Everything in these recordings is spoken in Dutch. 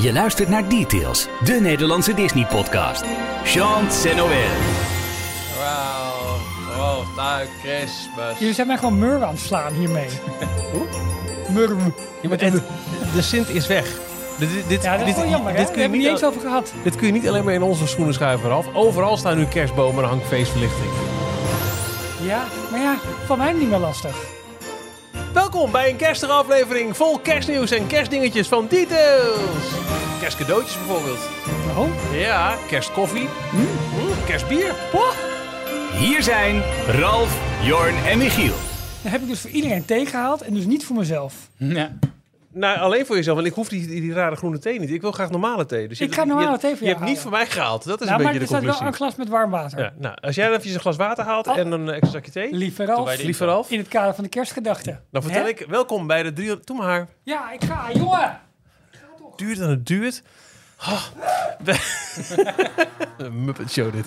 Je luistert naar Details, de Nederlandse Disney-podcast. Chant en Noël. Wauw. Wow, nou, Christmas. Jullie zijn mij gewoon mur aan het slaan hiermee. Mur. Ja, maar de Sint is weg. Dit, dit, Ja, dat is dit, wel jammer, hè? dit Daar kun je hebben we niet niet eens over gehad. Dit kun je niet alleen maar in onze schoenen schuiven af. Overal staan nu kerstbomen en hangt feestverlichting. Ja, maar ja, van mij niet meer lastig. Welkom bij een kerstige aflevering vol kerstnieuws en kerstdingetjes van Details. Kerstcadeautjes bijvoorbeeld. Oh, Ja, kerstkoffie. Mm, kerstbier. Hier zijn Ralf, Jorn en Michiel. dan heb ik dus voor iedereen thee gehaald en dus niet voor mezelf. Ja. Nou, alleen voor jezelf, want ik hoef die, die, die rare groene thee niet. Ik wil graag normale thee. Dus je Ik hebt- ga normale je, thee voor Je jou hebt niet voor mij gehaald. Dat is nou, een maar beetje er de staat wel conclusie. een glas met warm water. Ja, nou, als jij even een glas water haalt Oh. en een extra zakje thee. Lieve wij Ralf, de- Lieve Ralf. in het kader van de kerstgedachte. Dan vertel Hè? ik, welkom bij de drie... Doe maar. Ja, ik ga, jongen. Duurt en het duurt. Oh. Muppet Show dit.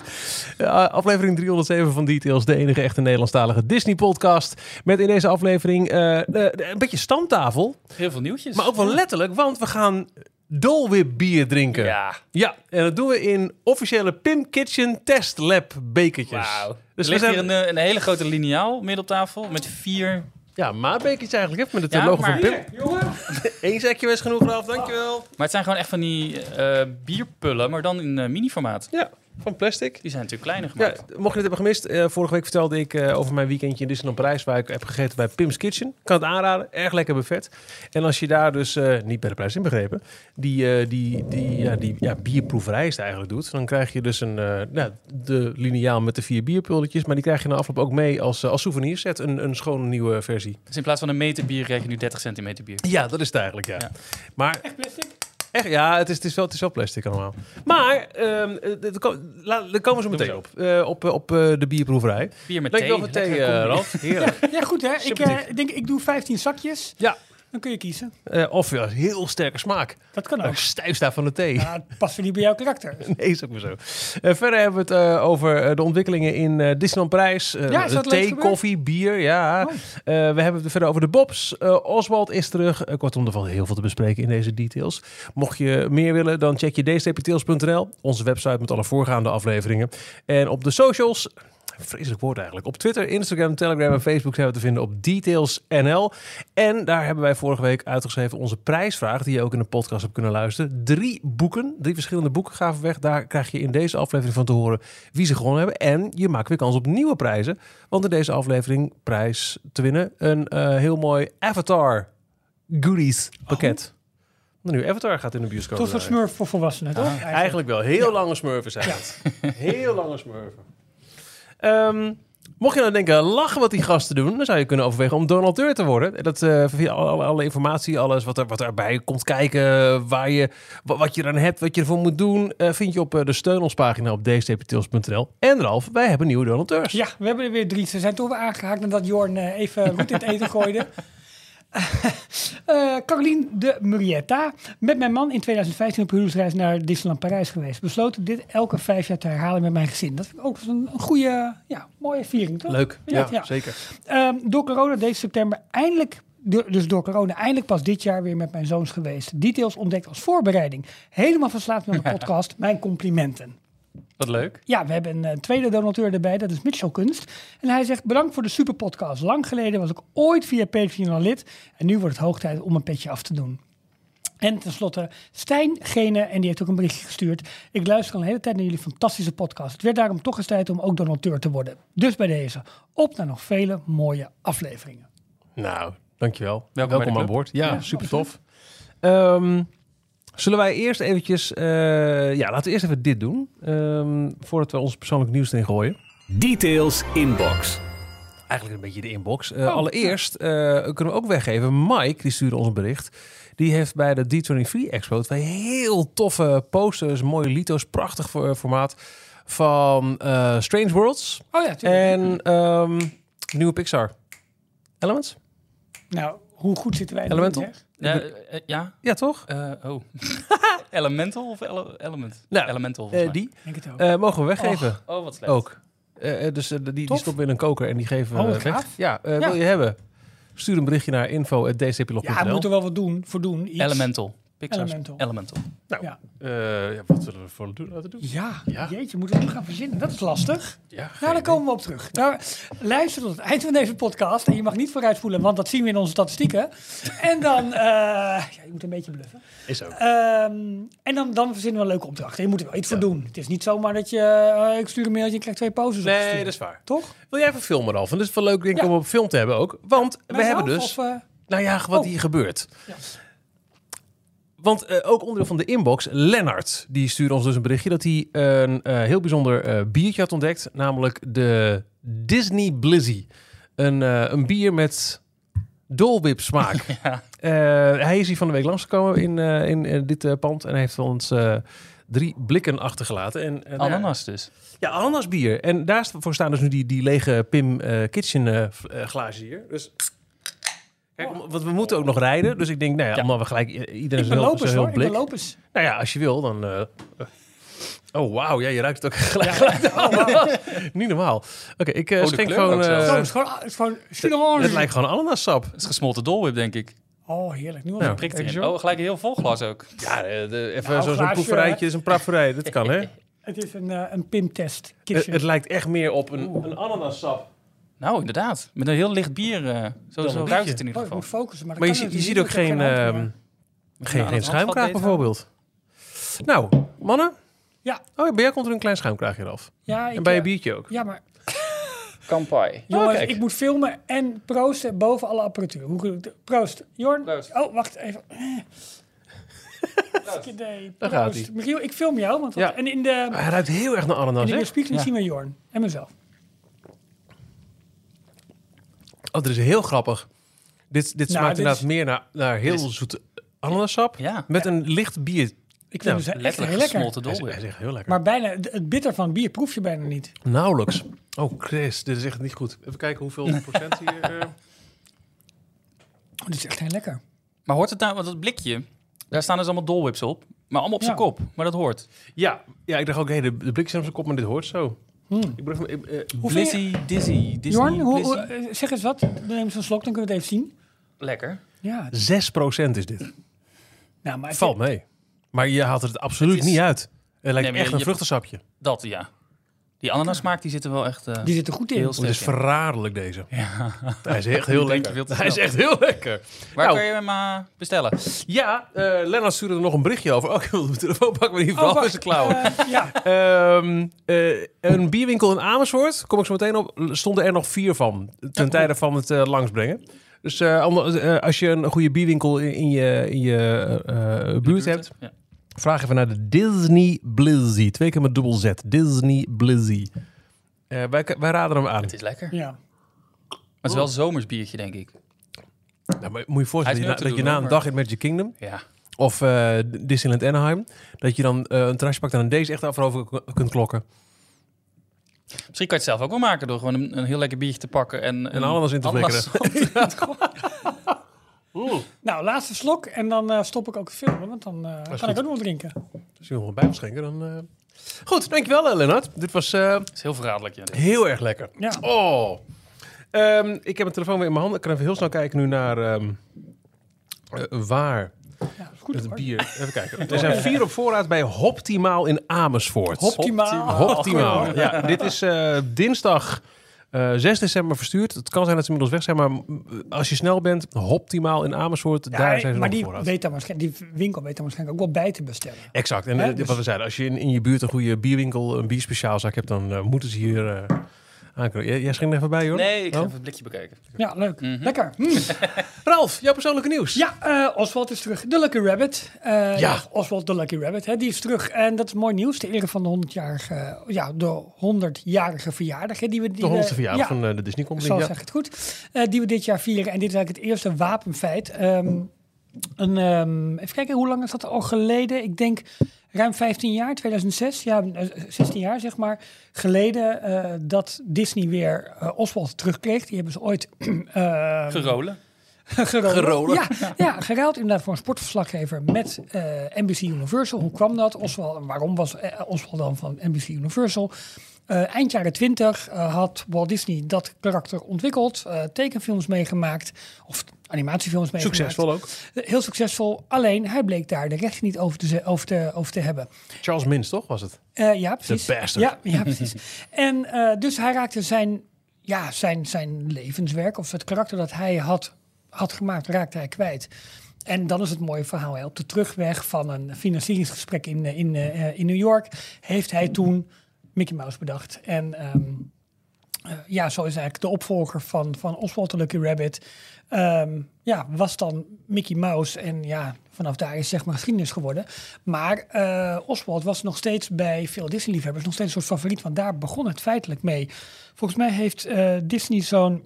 Aflevering 307 van Details, de enige echte Nederlandstalige Disney-podcast. Met in deze aflevering eh, de- een beetje stamtafel. Heel veel nieuwtjes. Maar ook wel letterlijk, want we gaan Dole Whip bier drinken. Ja. Ja, en dat doen we in officiële Pim Kitchen Test Lab bekertjes. Wauw. Dus we er ligt zijn, hier een, eh, een hele grote liniaal midden op tafel met vier... ja, maatbekertjes eigenlijk, hè, met het Ja, logo maar- van Pim. Jongen. Eén zekje was genoeg, Ralf, dankjewel. Maar het zijn gewoon echt van die eh, bierpullen, maar dan in eh, mini-formaat. Ja, van plastic. Die zijn natuurlijk kleiner Ja, gemaakt. mocht je het hebben gemist, eh, vorige week vertelde ik eh, over mijn weekendje in Disneyland Parijs, waar ik heb gegeten bij Pim's Kitchen. Kan het aanraden, erg lekker buffet. En als je daar dus, eh, niet bij de prijs inbegrepen, die, eh, die, die, ja, die ja, bierproeverij is het eigenlijk doet, dan krijg je dus een, eh, nou, de lineaal met de vier bierpulletjes, maar die krijg je na afloop ook mee als, als souvenirset, een, een schone nieuwe versie. Dus in plaats van een meter bier krijg je nu 30 centimeter bier. Ja, dat is het eigenlijk, ja. Ja. Maar Echt plastic? Echt, ja, het is, het is, wel, het is wel plastic allemaal. Maar, ehm eh, daar ko- la- daar komen ze meteen op. eh, op, eh, op eh, de bierproeverij. Bier met thee. voor thee, eh. Ralf. Heerlijk. Ja, goed hè. Ik, denk, ik doe 15 zakjes. Ja. Dan kun je kiezen. Eh, of ja, heel sterke smaak. Dat kan ook. stijf sta van de thee. Ja, het past weer niet bij jouw karakter. Nee, is ook maar zo. Eh, verder hebben we het eh, over de ontwikkelingen in Disneyland Parijs. Ja, thee, koffie, bier, ja. Oh. We hebben het verder over de Bobs. Oswald is terug. Kortom, er valt heel veel te bespreken in deze details. Mocht je meer willen, dan check je dstptails.nl. Onze website met alle voorgaande afleveringen. En op de socials... Vreselijk woord eigenlijk. Op Twitter, Instagram, Telegram en Facebook zijn we te vinden op DetailsNL. En daar hebben wij vorige week uitgeschreven onze prijsvraag, die je ook in de podcast hebt kunnen luisteren. Drie boeken, drie verschillende boeken gaven weg. Daar krijg je in deze aflevering van te horen wie ze gewonnen hebben. En je maakt weer kans op nieuwe prijzen. Want in deze aflevering prijs te winnen een eh, heel mooi Avatar goodies pakket. De nieuwe Avatar gaat in de bioscoop. Tot voor smurf voor volwassenen, toch? Ah, Eigenlijk wel. Heel lange smurfen zijn het. Heel lange smurfen. Ehm, mocht je nou denken, lachen wat die gasten doen, dan zou je kunnen overwegen om donateur te worden. Dat eh, via alle, alle informatie, alles wat, er, wat erbij komt kijken, waar je, wa- wat je eraan hebt, wat je ervoor moet doen, eh, vind je op eh, de steun ons pagina op dstptails.nl. En Ralf, wij hebben nieuwe donateurs. Ja, we hebben er weer drie. Ze zijn toch weer aangehaakt nadat Jorn even roet in het eten gooide. Eh Caroline de Murietta. Met mijn man in 2015 op huwelijksreis naar Disneyland Parijs geweest. Besloten dit elke vijf jaar te herhalen met mijn gezin. Dat vind ik ook een, een goede, ja, mooie viering, toch? Leuk, ja, zeker. Ehm, door corona deze september eindelijk, dus door corona eindelijk pas dit jaar weer met mijn zoons geweest. Details ontdekt als voorbereiding. Helemaal verslaafd met mijn podcast. Mijn complimenten. Wat leuk. Ja, we hebben een eh, tweede donateur erbij, dat is Mitchell Kunst. En hij zegt, bedankt voor de superpodcast. Lang geleden was ik ooit via Patreon al lid. En nu wordt het hoog tijd om een petje af te doen. En tenslotte Stijn Gene, en die heeft ook een berichtje gestuurd. Ik luister al een hele tijd naar jullie fantastische podcast. Het werd daarom toch eens tijd om ook donateur te worden. Dus bij deze, op naar nog vele mooie afleveringen. Nou, dankjewel. de Welkom aan boord. Ja, Ja, super tof. Ehm, zullen wij eerst eventjes... eh, ja, laten we eerst even dit doen. ehm, voordat we ons persoonlijk nieuws erin gooien. Details Inbox. Eigenlijk een beetje de inbox. Eh, Oh, allereerst eh, kunnen we ook weggeven. Mike, die stuurde ons een bericht. Die heeft bij de D23 Expo twee heel toffe posters, mooie lito's, prachtig voor- formaat van eh, Strange Worlds Oh ja, tuurlijk. en ehm, nieuwe Pixar. Elements? Nou, hoe goed zitten wij Elemental? zeg? Ja, eh, ja. Ja, toch? eh, oh. Elemental of ele- Element? Nou, Elemental, Eh, volgens mij. die Denk het ook. eh, mogen we weggeven. Oh, wat slecht. ook. Eh, eh, dus eh, die, die stoppen we in een koker en die geven we Oh, weg. gaaf. Ja, eh, Ja. wil je hebben? Stuur een berichtje naar info.dcplog.nl. ja, we moeten wel wat doen voor doen. Iets. Elemental. Pixar's Elemental. Elemental. Nou, Ja. eh, ja, wat zullen we voor doen, laten doen? Ja, Ja. jeetje, moeten we gaan verzinnen. Dat is lastig. Ja, Nou, daar komen we op terug. Nou, luister tot het eind van deze podcast. En je mag niet vooruitspoelen, want dat zien we in onze statistieken. En dan, eh, ja, je moet een beetje bluffen. Is ook. Ehm, en dan, dan verzinnen we een leuke opdracht. Je moet er wel iets voor doen. Het is niet zomaar dat je, eh, ik stuur een mailtje en krijg twee poses Nee, dat is waar. Toch? Wil jij even filmen, Ralf? En dat is wel leuk denk ik Ja. om op film te hebben ook. Want we hebben dus... Of, Nou ja, wat Oh. hier gebeurt. Ja. Want eh, ook onderdeel van de inbox, Lennart, die stuurde ons dus een berichtje dat hij een eh, heel bijzonder eh, biertje had ontdekt. Namelijk de Disney Blizzy. Een, een bier met Dole Whip smaak. Ja. Hij is hier van de week langsgekomen in, in dit pand en hij heeft ons drie blikken achtergelaten. En, en, Ananas dus. ja, ananasbier. En daarvoor staan dus nu die, die lege Pim Kitchen glazen hier. Dus kijk, om- want we moeten ook nog rijden. Dus ik denk, nou ja, Ja. omdat we gelijk iedereen ik ben lopers heel hoor, ik ben blik. lopers. Nou ja, als je wil, dan. eh, oh wauw, ja, je ruikt het ook gelijk. gelijk. Niet normaal. Oké, ik eh Oh, de schenk kleur gewoon. ook zelfs. eh, Zo, het is gewoon, het is gewoon d'orange. het lijkt gewoon ananassap. Het is gesmolten dolwip, denk ik. Oh, heerlijk. Nu al Nou, een Prikt prik erin. Oh, gelijk een heel vol glas ook. Ja, eh, de, even Nou, zo- zo'n glaasje, proeverijtje is een prafferij. Dat kan, hè? Het is een, eh, een PIM-test. Het, kitchen. het lijkt echt meer op een, een ananassap. Nou, inderdaad. Met een heel licht bier. eh, zo zo ruikt het in ieder Oh, geval. focussen. Maar, je, je natuurlijk ziet ook geen, ehm, hand meer. geen, Nou, geen schuimkraag bijvoorbeeld. Nou, mannen. Ja. Oh, bij jou komt er een klein schuimkraagje af. Ja, ik, En bij je eh, biertje ook. Ja, maar Kampai. jongens, kijk. ik moet filmen en proosten boven alle apparatuur. Hoe? Proost. Jorn? Proost. Oh, wacht even. Idee. Daar gaat Proost. Michiel, ik film jou. Want Ja. En in de, Hij ruikt heel erg naar in ananas, de hè? weerspiegeling Ja. zien we Jorn. En mezelf. Oh, dat is heel grappig. Dit, dit Nou, smaakt dit inderdaad is- meer naar, naar heel Dit is- zoete ananassap. Ja, Met een licht bier. Ik vind Nou, het echt letterlijk heel lekker. gesmolten dolwip. hij is echt heel lekker. Maar bijna, het bitter van het bier proef je bijna niet. Nauwelijks. Oh, Chris, dit is echt niet goed. Even kijken hoeveel procent hier... eh, Oh, dit is echt heel lekker. Maar hoort het nou, want dat blikje, daar staan dus allemaal dolwips op. Maar allemaal op zijn Ja. kop. Maar dat hoort. Ja, ja, ik dacht ook, hé, de, de blikjes op zijn kop, maar dit hoort zo. Hmm. Ik ben even, eh, Blizzy, Dizzy, Disney, Jorn, hoe, Blizzy. hoe- eh, zeg eens wat. Dan neem eens een slok, dan kunnen we het even zien. Lekker. Ja, het- 6 procent is dit. nou, maar het- Valt mee. Maar je haalt het absoluut Het is- niet uit. Het lijkt Nee, maar echt je- een je- vruchtensapje. Dat, ja. Die ananasmaak, die zit er wel echt... eh, die zit er goed in. heel Oh, het is verraderlijk deze. Ja. Hij is echt heel lekker. Hij is echt heel lekker. Waar Nou, kan je hem eh, bestellen? Ja, eh Lennart stuurde er nog een berichtje over. Oh, ik wil mijn telefoon pakken, maar die vooral Oh, klauwen. ja, Ehm, eh, een bierwinkel in Amersfoort, kom ik zo meteen op, stonden er nog vier van. Ten tijde van het eh, langsbrengen. Dus als je een goede bierwinkel in, je, in je buurt hebt, Ja. Vraag even naar de Disney Blizzy. Twee keer met dubbel Z. Disney Blizzy. Eh, wij, wij raden hem aan. Het is lekker. ja. Maar het is wel een zomers biertje, denk ik. Nou, maar moet je voorstellen dat je, na, ook te dat je doen, na hoor, een dag in Magic Kingdom Ja. of eh, Disneyland Anaheim, dat je dan eh, een terrasje pakt en dan deze echt achterover k- kunt klokken. Misschien kan je het zelf ook wel maken door gewoon een, een heel lekker biertje te pakken en... En ananas in te ananas- Nou, laatste slok en dan eh, stop ik ook het filmen, want dan eh, kan goed. ik ook nog wat drinken. Als je nog een bij wil schenken, dan... eh. Goed, dankjewel Lennart. Dit was eh, Het is heel verraderlijk, ja. dit. heel erg lekker. Ja. Oh. Ehm, ik heb een telefoon weer in mijn handen. Ik kan even heel snel kijken nu naar ehm, eh, waar Ja, is goed het hoor. bier... Even kijken. Er zijn vier op voorraad bij Hoptimaal in Amersfoort. Optimaal. Optimaal. Ja, dit is eh, dinsdag eh 6 december verstuurd. Het kan zijn dat ze inmiddels weg zijn, maar mm, als je snel bent, Optimaal in Amersfoort, Ja, daar zijn ze maar nog die, weet dan die winkel weet dan waarschijnlijk ook wel bij te bestellen. Exact. En eh, dus- wat we zeiden, als je in, in je buurt een goede bierwinkel, een bierspeciaalzaak hebt, dan eh, moeten ze hier uh, aankomen. Jij, jij er even bij, hoor. Nee, ik ga Oh. even het blikje bekijken. Ja, leuk. Mhm. Lekker. Hm. Ralf, jouw persoonlijke nieuws. Ja, eh, Oswald is terug. De Lucky Rabbit. Eh, Ja. Oswald de Lucky Rabbit. Hè, die is terug. En dat is mooi nieuws. De ere van de 100-jarige, ja, de 100-jarige verjaardag. Hè, die we, die De honderdste we- verjaardag ja, van eh, de Disney Company. Zo Ja. zeg ik het goed. Eh, die we dit jaar vieren. En dit is eigenlijk het eerste wapenfeit. Ehm, een, ehm, even kijken, hoe lang is dat al geleden? Ik denk ruim 15 jaar, 2006. Ja, eh, 16 jaar zeg maar. Geleden eh, dat Disney weer eh, Oswald terugkreeg. Die hebben ze ooit... eh, Gerolen. gerolen. Gerolen. Ja, ja, geruild inderdaad voor een sportverslaggever met eh, NBC Universal. Hoe kwam dat? Oswald, en waarom was eh, Oswald dan van NBC Universal? Eh, eind jaren 20 had Walt Disney dat karakter ontwikkeld, eh, tekenfilms meegemaakt, of animatiefilms mee Succesvol ook. Heel succesvol. Alleen, hij bleek daar de rechten niet over te, over te, over te hebben. Charles Mins, toch, was het? Eh, ja, precies. The bastard. Ja, ja precies. en eh, dus hij raakte zijn, ja, zijn, zijn levenswerk, of het karakter dat hij had, had gemaakt, raakte hij kwijt. En dan is het mooie verhaal. Hè. Op de terugweg van een financieringsgesprek in, eh, in, eh, in New York heeft hij toen Mickey Mouse bedacht. En ehm, eh, ja, zo is eigenlijk de opvolger van, van Oswald the Lucky Rabbit. Ehm, ja, was dan Mickey Mouse. En ja, vanaf daar is zeg maar geschiedenis geworden. Maar eh, Oswald was nog steeds bij veel Disney-liefhebbers nog steeds een soort favoriet. Want daar begon het feitelijk mee. Volgens mij heeft eh, Disney zo'n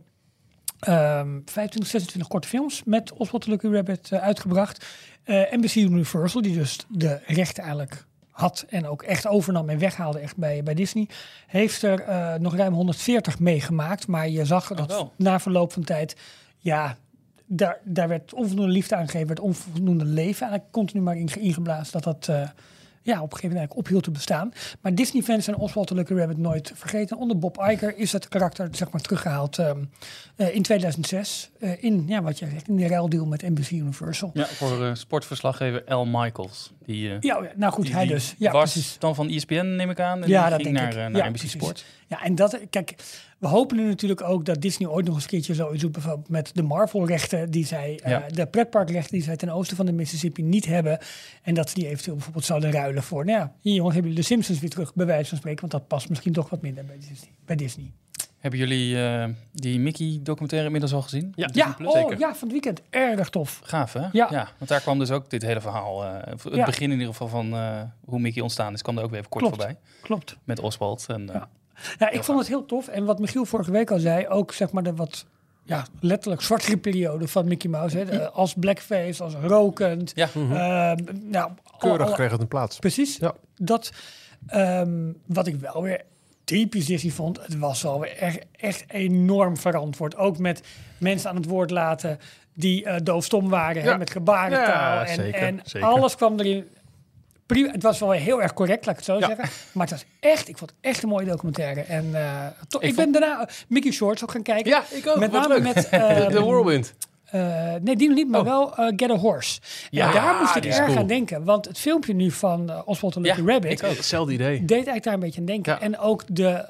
ehm 25, 26 korte films met Oswald the Lucky Rabbit uitgebracht. Eh NBC Universal, die dus de rechten eigenlijk had en ook echt overnam en weghaalde echt bij, bij Disney, heeft er eh, nog ruim 140 meegemaakt. Maar je zag dat wel. na verloop van tijd, ja, daar, daar werd onvoldoende liefde aangegeven, werd onvoldoende leven eigenlijk continu maar inge- ingeblazen dat dat... eh, ja, op een gegeven moment ophield te bestaan. Maar Disney-fans zijn Oswald the Lucky Rabbit nooit vergeten. Onder Bob Iger is het karakter zeg maar teruggehaald ehm, eh, in 2006. eh, in, ja, wat jij zegt, in de ruildeal met NBC Universal. Ja, voor eh, sportverslaggever L. Michaels. Die, eh, Ja, nou goed, die- hij dus. Ja, was precies. dan van ESPN, neem ik aan. En Ja, die dat ging denk naar, ik. naar Ja, NBC precies. Sport. Ja, en dat, kijk, we hopen nu natuurlijk ook dat Disney ooit nog eens een keertje zoiets doet, bijvoorbeeld met de Marvel-rechten die zij, eh, Ja. de pretparkrechten die zij ten oosten van de Mississippi niet hebben. En dat ze die eventueel bijvoorbeeld zouden ruilen voor, nou ja, hier jongens, hebben jullie de Simpsons weer terug, bij wijze van spreken, want dat past misschien toch wat minder bij Disney. Bij Disney. Hebben jullie eh, die Mickey-documentaire inmiddels al gezien? Ja. Ja, Plus? oh, Zeker. ja, van het weekend. Erg tof. Gaaf, hè? Ja. want daar kwam dus ook dit hele verhaal, eh, het Ja. begin in ieder geval van eh, hoe Mickey ontstaan is, kwam er ook weer even kort Klopt. voorbij. Klopt. Met Oswald. En, eh, Ja. Ja, ik vond het heel tof. En wat Michiel vorige week al zei, ook zeg maar de wat ja, letterlijk zwartere periode van Mickey Mouse. Hè, de- als blackface, als rokend. Ja. Ehm, nou, al- Keurig al- kreeg het een plaats. Precies. Ja. Dat, ehm, wat ik wel weer typisch Disney vond, het was wel weer echt, echt enorm verantwoord. Ook met mensen aan het woord laten die eh doofstom waren, hè, met gebarentaal. Ja, en zeker, en zeker. alles kwam erin. Prima, het was wel heel erg correct, laat ik het zo Ja. zeggen. Maar het was echt, ik vond het echt een mooie documentaire. En to- ik, Ik ben daarna eh, Mickey Shorts ook gaan kijken. Ja, ik ook. Met name leuk. met, De, ehm, de Whirlwind. nee, die nog niet, maar Oh. wel Get a Horse. Ja, en daar moest ik erg cool. aan denken. Want het filmpje nu van Oswald the Lucky Ja, Rabbit... ik ook. Hetzelfde idee. deed eigenlijk daar een beetje aan denken. Ja. En ook de,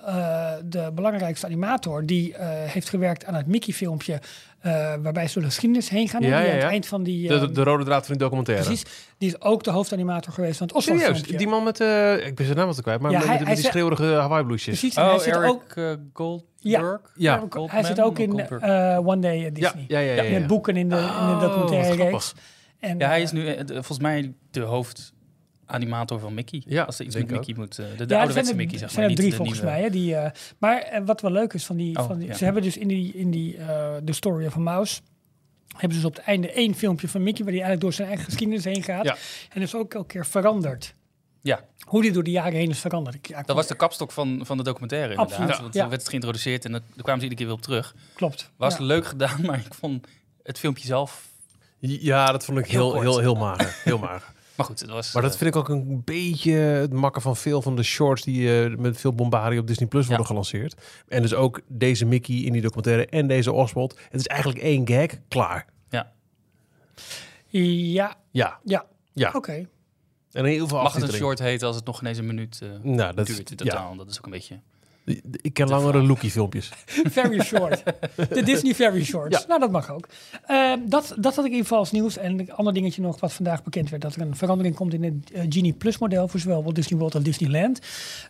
de belangrijkste animator... die heeft gewerkt aan het Mickey-filmpje... eh, waarbij ze door de geschiedenis heen gaan. Ja, die ja, aan het ja. eind van die... De, eh, de, de rode draad van die documentaire. precies, die is ook de hoofdanimator geweest van het Serieus, Oswald-filmpje. die man met, eh ik ben zijn naam wat kwijt, maar Ja, met, hij- met, hij die schreeuwige Hawaii bluesjes. Precies, en hij Oh, zit Eric ook... eh, Goldberg? Ja. hij Goldman zit ook in eh, One Day at Ja, Disney. ja, ja, ja. ja. Met boeken in de, in de Oh, documentaire reeks. En, Ja, hij is nu volgens mij de hoofdanimator van Mickey. Ja, Als er iets denk met Mickey moet... eh, de de Ja, er zijn ouderwetse er, Mickey, zeg zijn maar. er niet drie de volgens nieuwe. mij. Hè, die, eh, maar eh, wat wel leuk is van die... Oh, van die ja. Ze hebben dus in die, in die eh The Story of a Mouse... hebben ze dus op het einde één filmpje van Mickey... waar hij eigenlijk door zijn eigen geschiedenis heen gaat. Ja. En is ook elke keer veranderd. Ja, Hoe die door de jaren heen is veranderd. Ik- Ja, dat was de kapstok van, van de documentaire inderdaad. Absoluut, Want ja. er werd het geïntroduceerd en dat- daar kwamen ze iedere keer weer op terug. Klopt. Was Ja. leuk gedaan, maar ik vond het filmpje zelf... Ja, dat vond ik Heel heel, heel, heel mager. Heel mager. Maar goed, het was... Maar dat eh, vind ik ook een beetje het makken van veel van de shorts die eh, met veel bombardie op Disney Plus Ja. worden gelanceerd. En dus ook deze Mickey in die documentaire en deze Oswald. Het is eigenlijk één gag, klaar. ja. Ja, Ja, ja. ja. Oké. En heel veel Mag het een short heten als het nog geen eens een minuut eh, Nou, dat duurt in ja. totaal? Dat is ook een beetje... Ik ken langere Lookie filmpjes. Very short. De Disney Very Shorts. Ja. Nou, dat mag ook. Ehm, dat, dat had ik in ieder geval als nieuws. En een ander dingetje nog wat vandaag bekend werd. Dat er een verandering komt in het eh, Genie Plus model. Voor zowel Walt Disney World als Disneyland.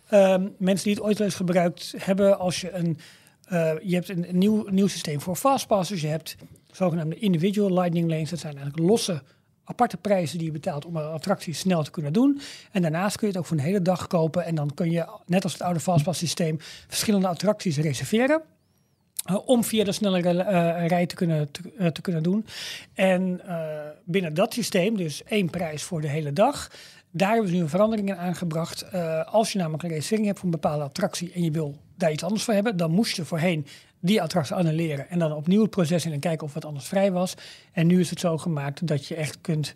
Ehm, mensen die het ooit wel eens gebruikt hebben. Als je een... eh, je hebt een, een nieuw, nieuw systeem voor fastpassers. Je hebt zogenaamde individual lightning lanes. Dat zijn eigenlijk losse aparte prijzen die je betaalt om een attractie snel te kunnen doen. En daarnaast kun je het ook voor een hele dag kopen. En dan kun je, net als het oude fastpass systeem, verschillende attracties reserveren. Uh, om via de snellere uh, rij te kunnen, te, te kunnen doen. En binnen dat systeem, dus één prijs voor de hele dag. Daar hebben ze nu een verandering in aangebracht. Als je namelijk een reservering hebt voor een bepaalde attractie en je wil daar iets anders voor hebben, dan moest je voorheen die attractie annuleren en dan opnieuw het proces in en kijken of wat anders vrij was. En nu is het zo gemaakt dat je echt kunt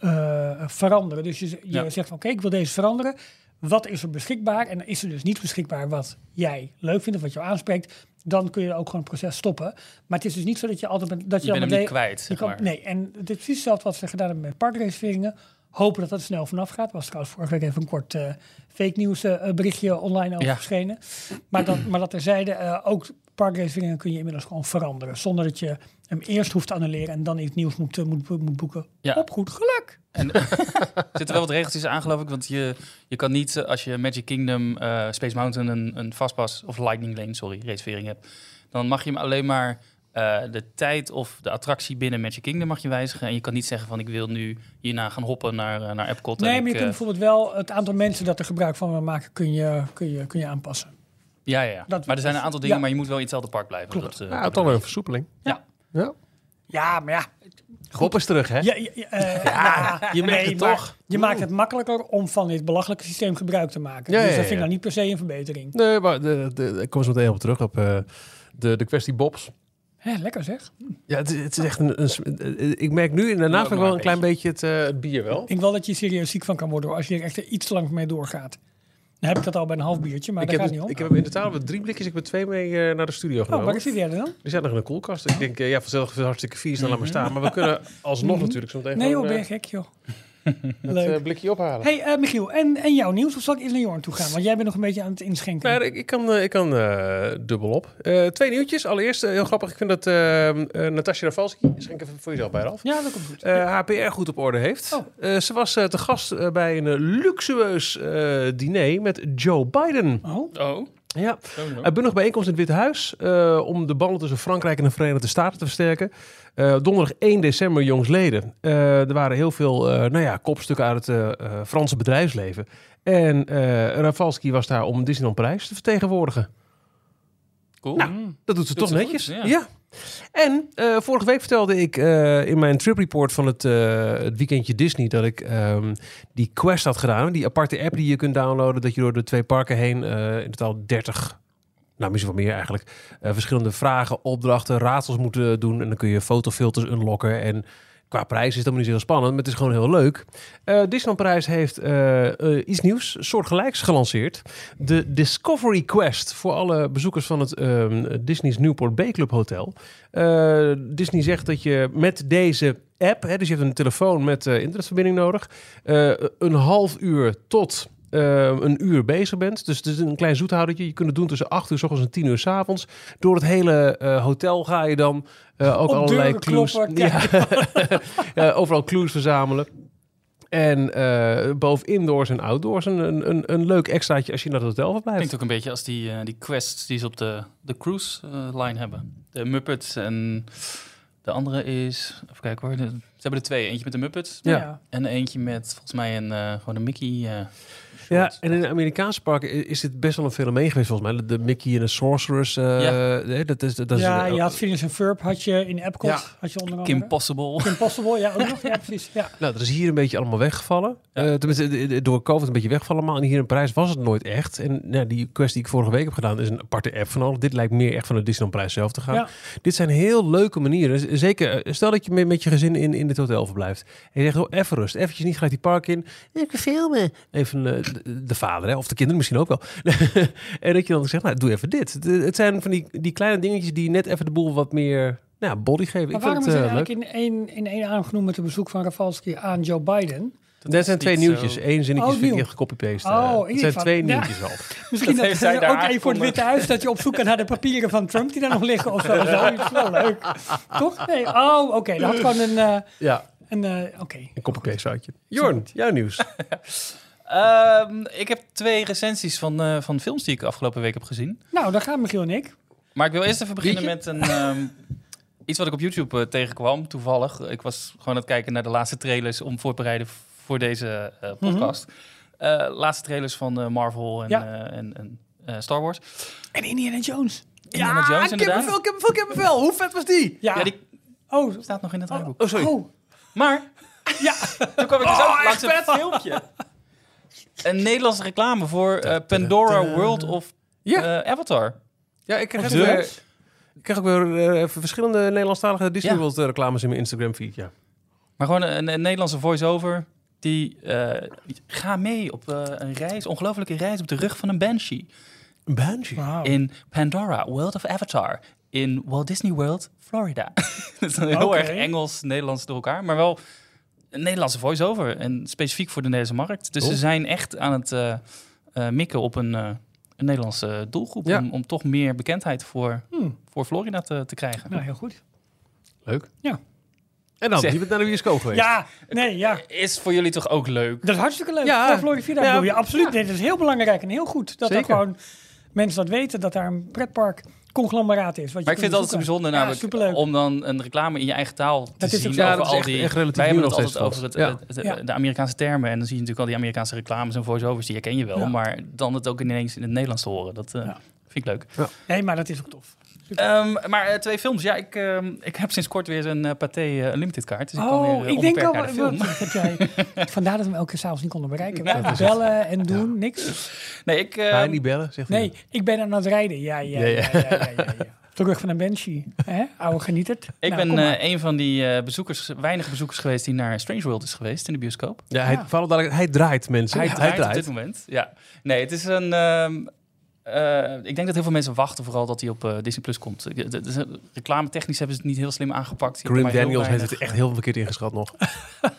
uh, veranderen. Dus je, je Ja. zegt van oké, ik wil deze veranderen. wat is er beschikbaar. En is er dus niet beschikbaar wat jij leuk vindt of wat jou aanspreekt. Dan kun je ook gewoon het proces stoppen. Maar het is dus niet zo dat je altijd bent, dat je, Je bent hem niet kwijt, kan-. Nee, en het is precies hetzelfde wat ze gedaan hebben met parkreserveringen. Hopen dat dat snel vanaf gaat. was trouwens vorige week even een kort eh, fake nieuws eh, berichtje online over Ja. verschenen. Maar dat, maar dat terzijde, eh ook parkreserveringen kun je inmiddels gewoon veranderen. Zonder dat je hem eerst hoeft te annuleren en dan iets nieuws moet, eh, moet, moet boeken. Ja. Op goed geluk. En er zitten wel wat regeltjes aan, geloof ik. Want je, je kan niet, eh, als je Magic Kingdom, eh, Space Mountain een, een fastpass of Lightning Lane, sorry, reservering hebt, dan mag je hem alleen maar de tijd of de attractie binnen Magic Kingdom mag je wijzigen. En je kan niet zeggen van ik wil nu hierna gaan hoppen naar, eh, naar Epcot. Nee, en maar je kunt bijvoorbeeld wel het aantal mensen dat er gebruik van wil maken, kun je, kun je, kun je aanpassen. Ja, ja, ja. dat- maar er zijn een aantal dingen, ja. maar je moet wel in hetzelfde park blijven. Klopt. Dat, eh, Ja, toch wel een versoepeling. Ja. Ja. Ja, maar ja. Bob is terug, hè? ja, ja, ja, eh, ja, je merkt het toch. Je maakt het makkelijker om van dit belachelijke systeem gebruik te maken. Ja, dus ja, dat vind ik nou niet per se een verbetering. Nee, maar de, de, ik kom zo meteen op terug op eh, de, de kwestie Bobs. Hè, lekker zeg. Ja, het, is- het is echt een, Ik merk nu in de maar wel een een klein beetje het, het bier wel. Ik denk wel dat je serieus ziek van kan worden hoor, als je er echt iets te lang mee doorgaat. Dan heb ik dat al bij een half biertje, maar Ik daar heb, gaat het niet om. ik heb in totaal met drie blikjes. Ik heb er twee mee eh, naar de studio Oh, genomen. waar is die derde dan? Die zijn nog in de koelkast. Ik denk, eh, ja, vanzelf is hartstikke vies, dan laat maar staan. Maar we kunnen alsnog natuurlijk zo meteen Mhm. Nee joh, ben je eh, gek joh. Het Leuk. eh, blikje ophalen. Hey eh, Michiel, en, en jouw nieuws? Of zal ik eerst naar Jorn toe gaan? Want jij bent nog een beetje aan het inschenken. Nou, ik, ik kan, ik kan eh, dubbel op. Eh, twee nieuwtjes. Allereerst, heel grappig. Ik vind dat eh eh, Natasja Rafalski, schenk even voor jezelf bij Ralf, Ja, dat komt goed. eh haar PR goed op orde heeft. Oh. Eh, ze was eh, te gast bij een luxueus eh, diner met Joe Biden. Oh, Oh, Ja, nou. uitbundig bijeenkomst in het Witte Huis eh, om de banden tussen Frankrijk en de Verenigde Staten te versterken. Eh, donderdag 1 december jongsleden. Eh, er waren heel veel eh, nou ja, kopstukken uit het Franse bedrijfsleven. En eh Rafalski was daar om Disneyland Parijs te vertegenwoordigen. cool. Nou, Dat doet ze Doet toch ze netjes. goed, ja. ja. En vorige week vertelde ik in mijn trip report van het, het weekendje Disney dat ik ehm, die quest had gedaan. Die aparte app die je kunt downloaden. Dat je door de twee parken heen in totaal 30, nou misschien wel meer eigenlijk, eh, verschillende vragen, opdrachten, raadsels moeten doen. En dan kun je fotofilters unlocken. En qua prijs is dat niet zo heel spannend, maar het is gewoon heel leuk. Eh Disneyland Parijs heeft eh, iets nieuws, soortgelijks gelanceerd. De Discovery Quest voor alle bezoekers van het ehm, Disney's Newport Bay Club Hotel. Disney zegt dat je met deze app, hè, dus je hebt een telefoon met internetverbinding nodig, een half uur tot een uur bezig bent. Dus het is een klein zoethoudertje. Je kunt het doen tussen 8 uur s ochtends en 10 uur s avonds. Door het hele eh, hotel ga je dan eh, ook Op allerlei clues. kloppen, Ja. Ja, overal clues verzamelen. En eh boven indoors en outdoors een, een, een, een leuk extraatje als je naar het hotel verblijft. Klinkt ook een beetje als die, eh, die quests die ze op de, de cruise eh, line hebben. De Muppets en de andere is... Even kijken hoor. de- ze hebben er twee. Eentje met de Muppets Ja. en eentje met volgens mij een, eh, gewoon een Mickey Ja, en in de Amerikaanse parken is dit best wel een fenomeen geweest volgens mij. De Mickey en de Sorceress. eh, Ja. nee, dat is, dat is, ja, je had Phineas en Ferb had je in Epcot. Ja. Had je onder andere. Kim Possible. Kim Possible, ja, ook nog. Ja, precies. Ja. Nou, dat is hier een beetje allemaal weggevallen. Ja. Eh, tenminste, door COVID een beetje weggevallen. Maar hier in Parijs was het nooit echt. En nou, die quest die ik vorige week heb gedaan, is een aparte app van nodig. Dit lijkt meer echt van de Disneyland Parijs zelf te gaan. Ja. Dit zijn heel leuke manieren. Zeker, eh, stel dat je met, met je gezin in, in dit hotel verblijft. En je zegt, oh, even rust. Eventjes niet gelijk die park in. Ik wil filmen. Even eh, de, de vader, hè, of de kinderen misschien ook wel. en dat je dan zegt, nou, doe even dit. De- het zijn van die, die kleine dingetjes die net even de boel wat meer nou, body geven. Maar ik waarom vind is het er eh, leuk. eigenlijk in één, in één aangenomen met een bezoek van Rafalski aan Joe Biden? Dat zijn twee zo- nieuwtjes. Eén zinnetje Oh, vind ik gecopy-paste. Oh, Eh, het zijn van- twee ja. nieuwtjes al. Misschien Dat dat, dat daar ook even voor het. Witte Huis dat je op zoek gaat naar de papieren van Trump die daar nog liggen of zo. Zoiets wel leuk. Toch? Nee. Oh, oké. Dat had gewoon een... eh, Ja, een eh, oké. een copy-paste uitje. Jorn, jouw nieuws. Ehm, ik heb twee recensies van, eh, van films die ik afgelopen week heb gezien. Nou, daar gaan Michiel en ik. Maar ik wil eerst even beginnen met een, ehm, iets wat ik op YouTube eh, tegenkwam, toevallig. Ik was gewoon aan het kijken naar de laatste trailers om voor te bereiden voor deze eh, podcast. Eh, laatste trailers van Marvel en, Ja. en, en Star Wars. En Indiana Jones. Indiana Jones inderdaad. kippenvel, kippenvel. Hoe vet was die? Ja. Ja, die Oh, staat nog in het. Oh, sorry. oh. Maar Ja. toen kwam ik dus Oh, ook langs een filmpje. Een Nederlandse reclame voor eh, Pandora World of Ja. eh, Avatar. Ja, ik krijg, weer, dat? ik krijg ook weer eh, verschillende Nederlandstalige Disney Ja. World reclames in mijn Instagram feed. Ja. Maar gewoon een, een Nederlandse voice-over. Die eh, ga mee op een reis, ongelofelijke reis op de rug van een banshee. Een banshee. In Pandora, World of Avatar. In Walt Disney World, Florida. dat is dan heel erg Engels, Nederlands door elkaar. Maar wel een Nederlandse voice-over. En specifiek voor de Nederlandse markt. Dus ze zijn echt aan het eh, eh, mikken op een, eh, een Nederlandse doelgroep. Ja. Om, om toch meer bekendheid voor, Hmm. voor Florida te, te krijgen. Nou, heel goed. Leuk. Ja. En dan, Zeg. je bent naar de bioscoop geweest. Ja, nee, ja. Is voor jullie toch ook leuk? Dat is hartstikke leuk. Ja. Ja, Florida Ja. bedoel je. Absoluut. Nee, dat is heel belangrijk en heel goed. Dat er Zeker. gewoon mensen dat weten, dat daar een pretpark conglomeraat is. Wat je Maar ik vind het altijd bijzonder namelijk om dan een reclame in je eigen taal te Dat is zien. ook zo. Ja, over dat is al echt- die, echt relatief wij hebben het nog altijd over het, de Amerikaanse termen. En dan zie je natuurlijk al die Amerikaanse reclames en voice-overs. Die herken je wel. Ja. Maar dan het ook ineens in het Nederlands te horen. Dat eh, Ja. vind ik leuk. Nee, maar dat is ook tof. Ehm, maar eh, twee films. Ja, ik, ehm, ik heb sinds kort weer een eh, Pathé eh, Unlimited kaart. Dus ik kan weer Oh, eh, ik denk al, naar de film. wat, jij, vandaar dat we hem elke keer s'avonds niet konden bereiken. Ja, bellen en doen, niks. Nee, ik, eh, Ga je niet bellen? Zegt hij. Nee, ik ben aan het rijden. Ja, ja, Ja, ja, ja. ja, ja, ja, ja. Terug van een Banshee. Hè? Oude genieterd. ik Nou, ben maar. een van die bezoekers, weinige bezoekers geweest die naar Strange World is geweest in de bioscoop. Ja, hij, Ja. vooral dadelijk- hij draait mensen. Hij, Hij, draait, op dit moment. Ja. Nee, het is een. ehm, eh, ik denk dat heel veel mensen wachten vooral dat hij op eh, Disney Plus komt. Is- Reclame technisch hebben ze het niet heel slim aangepakt. Grim Daniels heeft het echt heel verkeerd ingeschat nog.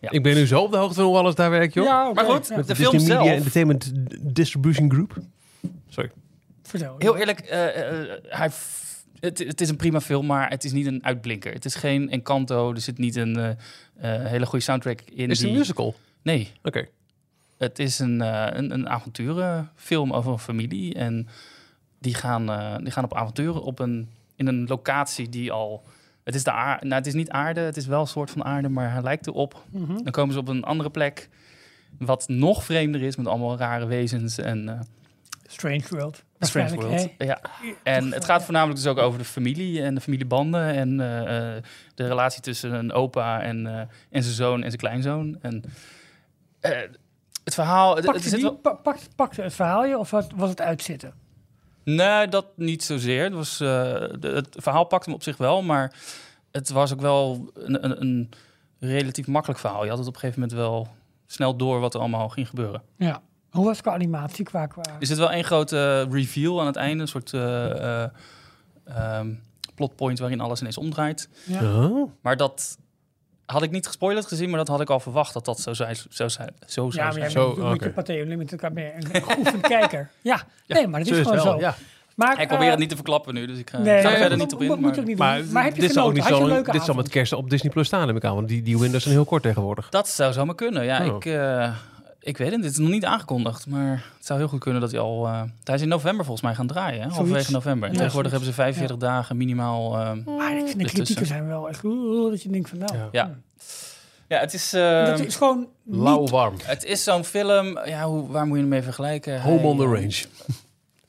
Ja. Ik ben nu zo op de hoogte van hoe alles daar werkt, joh. Ja. Maar goed, Ja, Met de Disney film Media zelf. Entertainment Distribution Group. Sorry. vertel. Heel eerlijk, eh, eh, hij, het, het is een prima film, maar het is niet een uitblinker. Het is geen Encanto, er zit niet een eh, eh, hele goede soundtrack in. Is het een musical? Nee, Oké. Het is een, eh, een, een avonturenfilm over een familie. En die gaan, eh, die gaan op avonturen op een, in een locatie die al... Het is, de aarde, nou, het is niet aarde, het is wel een soort van aarde, maar hij lijkt erop. Mhm. Dan komen ze op een andere plek, wat nog vreemder is, met allemaal rare wezens en eh, Strange World. Strange World. Ja. En het gaat voornamelijk dus ook over de familie en de familiebanden en de relatie tussen een opa en, en zijn zoon en zijn kleinzoon. En het verhaal... het- het Pakte, zit die, wel- pa- pakte, pakte het verhaal je of was, was het uitzitten? Nee, dat niet zozeer. Het, was, eh, de- het verhaal pakte me op zich wel, maar het was ook wel een, een, een relatief makkelijk verhaal. Je had het op een gegeven moment wel snel door wat er allemaal ging gebeuren. Ja. Hoe was het qua animatie? Qua, qua... Er zit wel één grote reveal aan het einde, een soort eh eh, ehm, plotpoint waarin alles ineens omdraait. Ja. Oh. Maar dat had ik niet gespoilerd gezien, maar dat had ik al verwacht dat dat zo zou zo, zou- zo Ja, zou maar jij zijn. Natuurlijk oké. met je Pathé Unlimited kan meer een geoefend kijker. Ja, nee, maar het is gewoon zo. Ja. Maar, Ik probeer eh, het niet te verklappen nu, dus ik ga, Nee, ik ga er nee, verder moet- niet op in. moet- Maar, moet ook niet Maar, doen. Maar heb je dit genoten? niet Had je dit zal met kerst op Disney Plus staan, neem ik aan. Want die, die windows zijn heel kort tegenwoordig. Dat zou zomaar kunnen. Ja, Oh. ik, eh, ik weet het. Dit is nog niet aangekondigd, maar het zou heel goed kunnen dat hij al... eh hij is in november volgens mij gaan draaien, hè? halverwege november. En Ja, tegenwoordig zoiets. hebben ze 45 dagen minimaal... eh, Maar ik vind de kritieken zijn wel echt... oeh, dat je denkt van nou... Ja. Ja. Ja, het is, Dat is gewoon niet... Lauw warm. het is zo'n film... Ja, hoe, waar moet je hem mee vergelijken? Home Hij, on the range.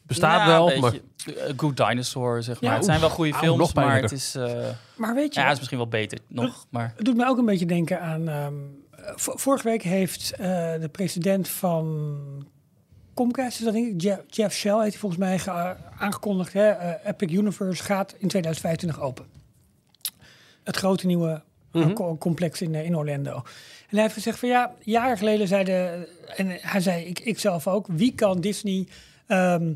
Bestaat nou, wel, een maar... beetje, eh, Good Dinosaur, zeg maar. Ja, het zijn wel goede films, nog maar het is... eh, Maar weet je, ja, het is misschien wel beter nog, maar... het doet me ook een beetje denken aan... ehm, vorige week heeft eh, de president van Comcast, is dat denk ik, Jeff, Jeff Shell, heeft hij volgens mij ge- aangekondigd. Hè, eh, Epic Universe gaat in 2025 open. Het grote nieuwe eh, Mhm. co- complex in, in Orlando. En hij heeft gezegd van ja, jaren geleden zeiden, en hij zei ik, ik zelf ook, wie kan Disney ehm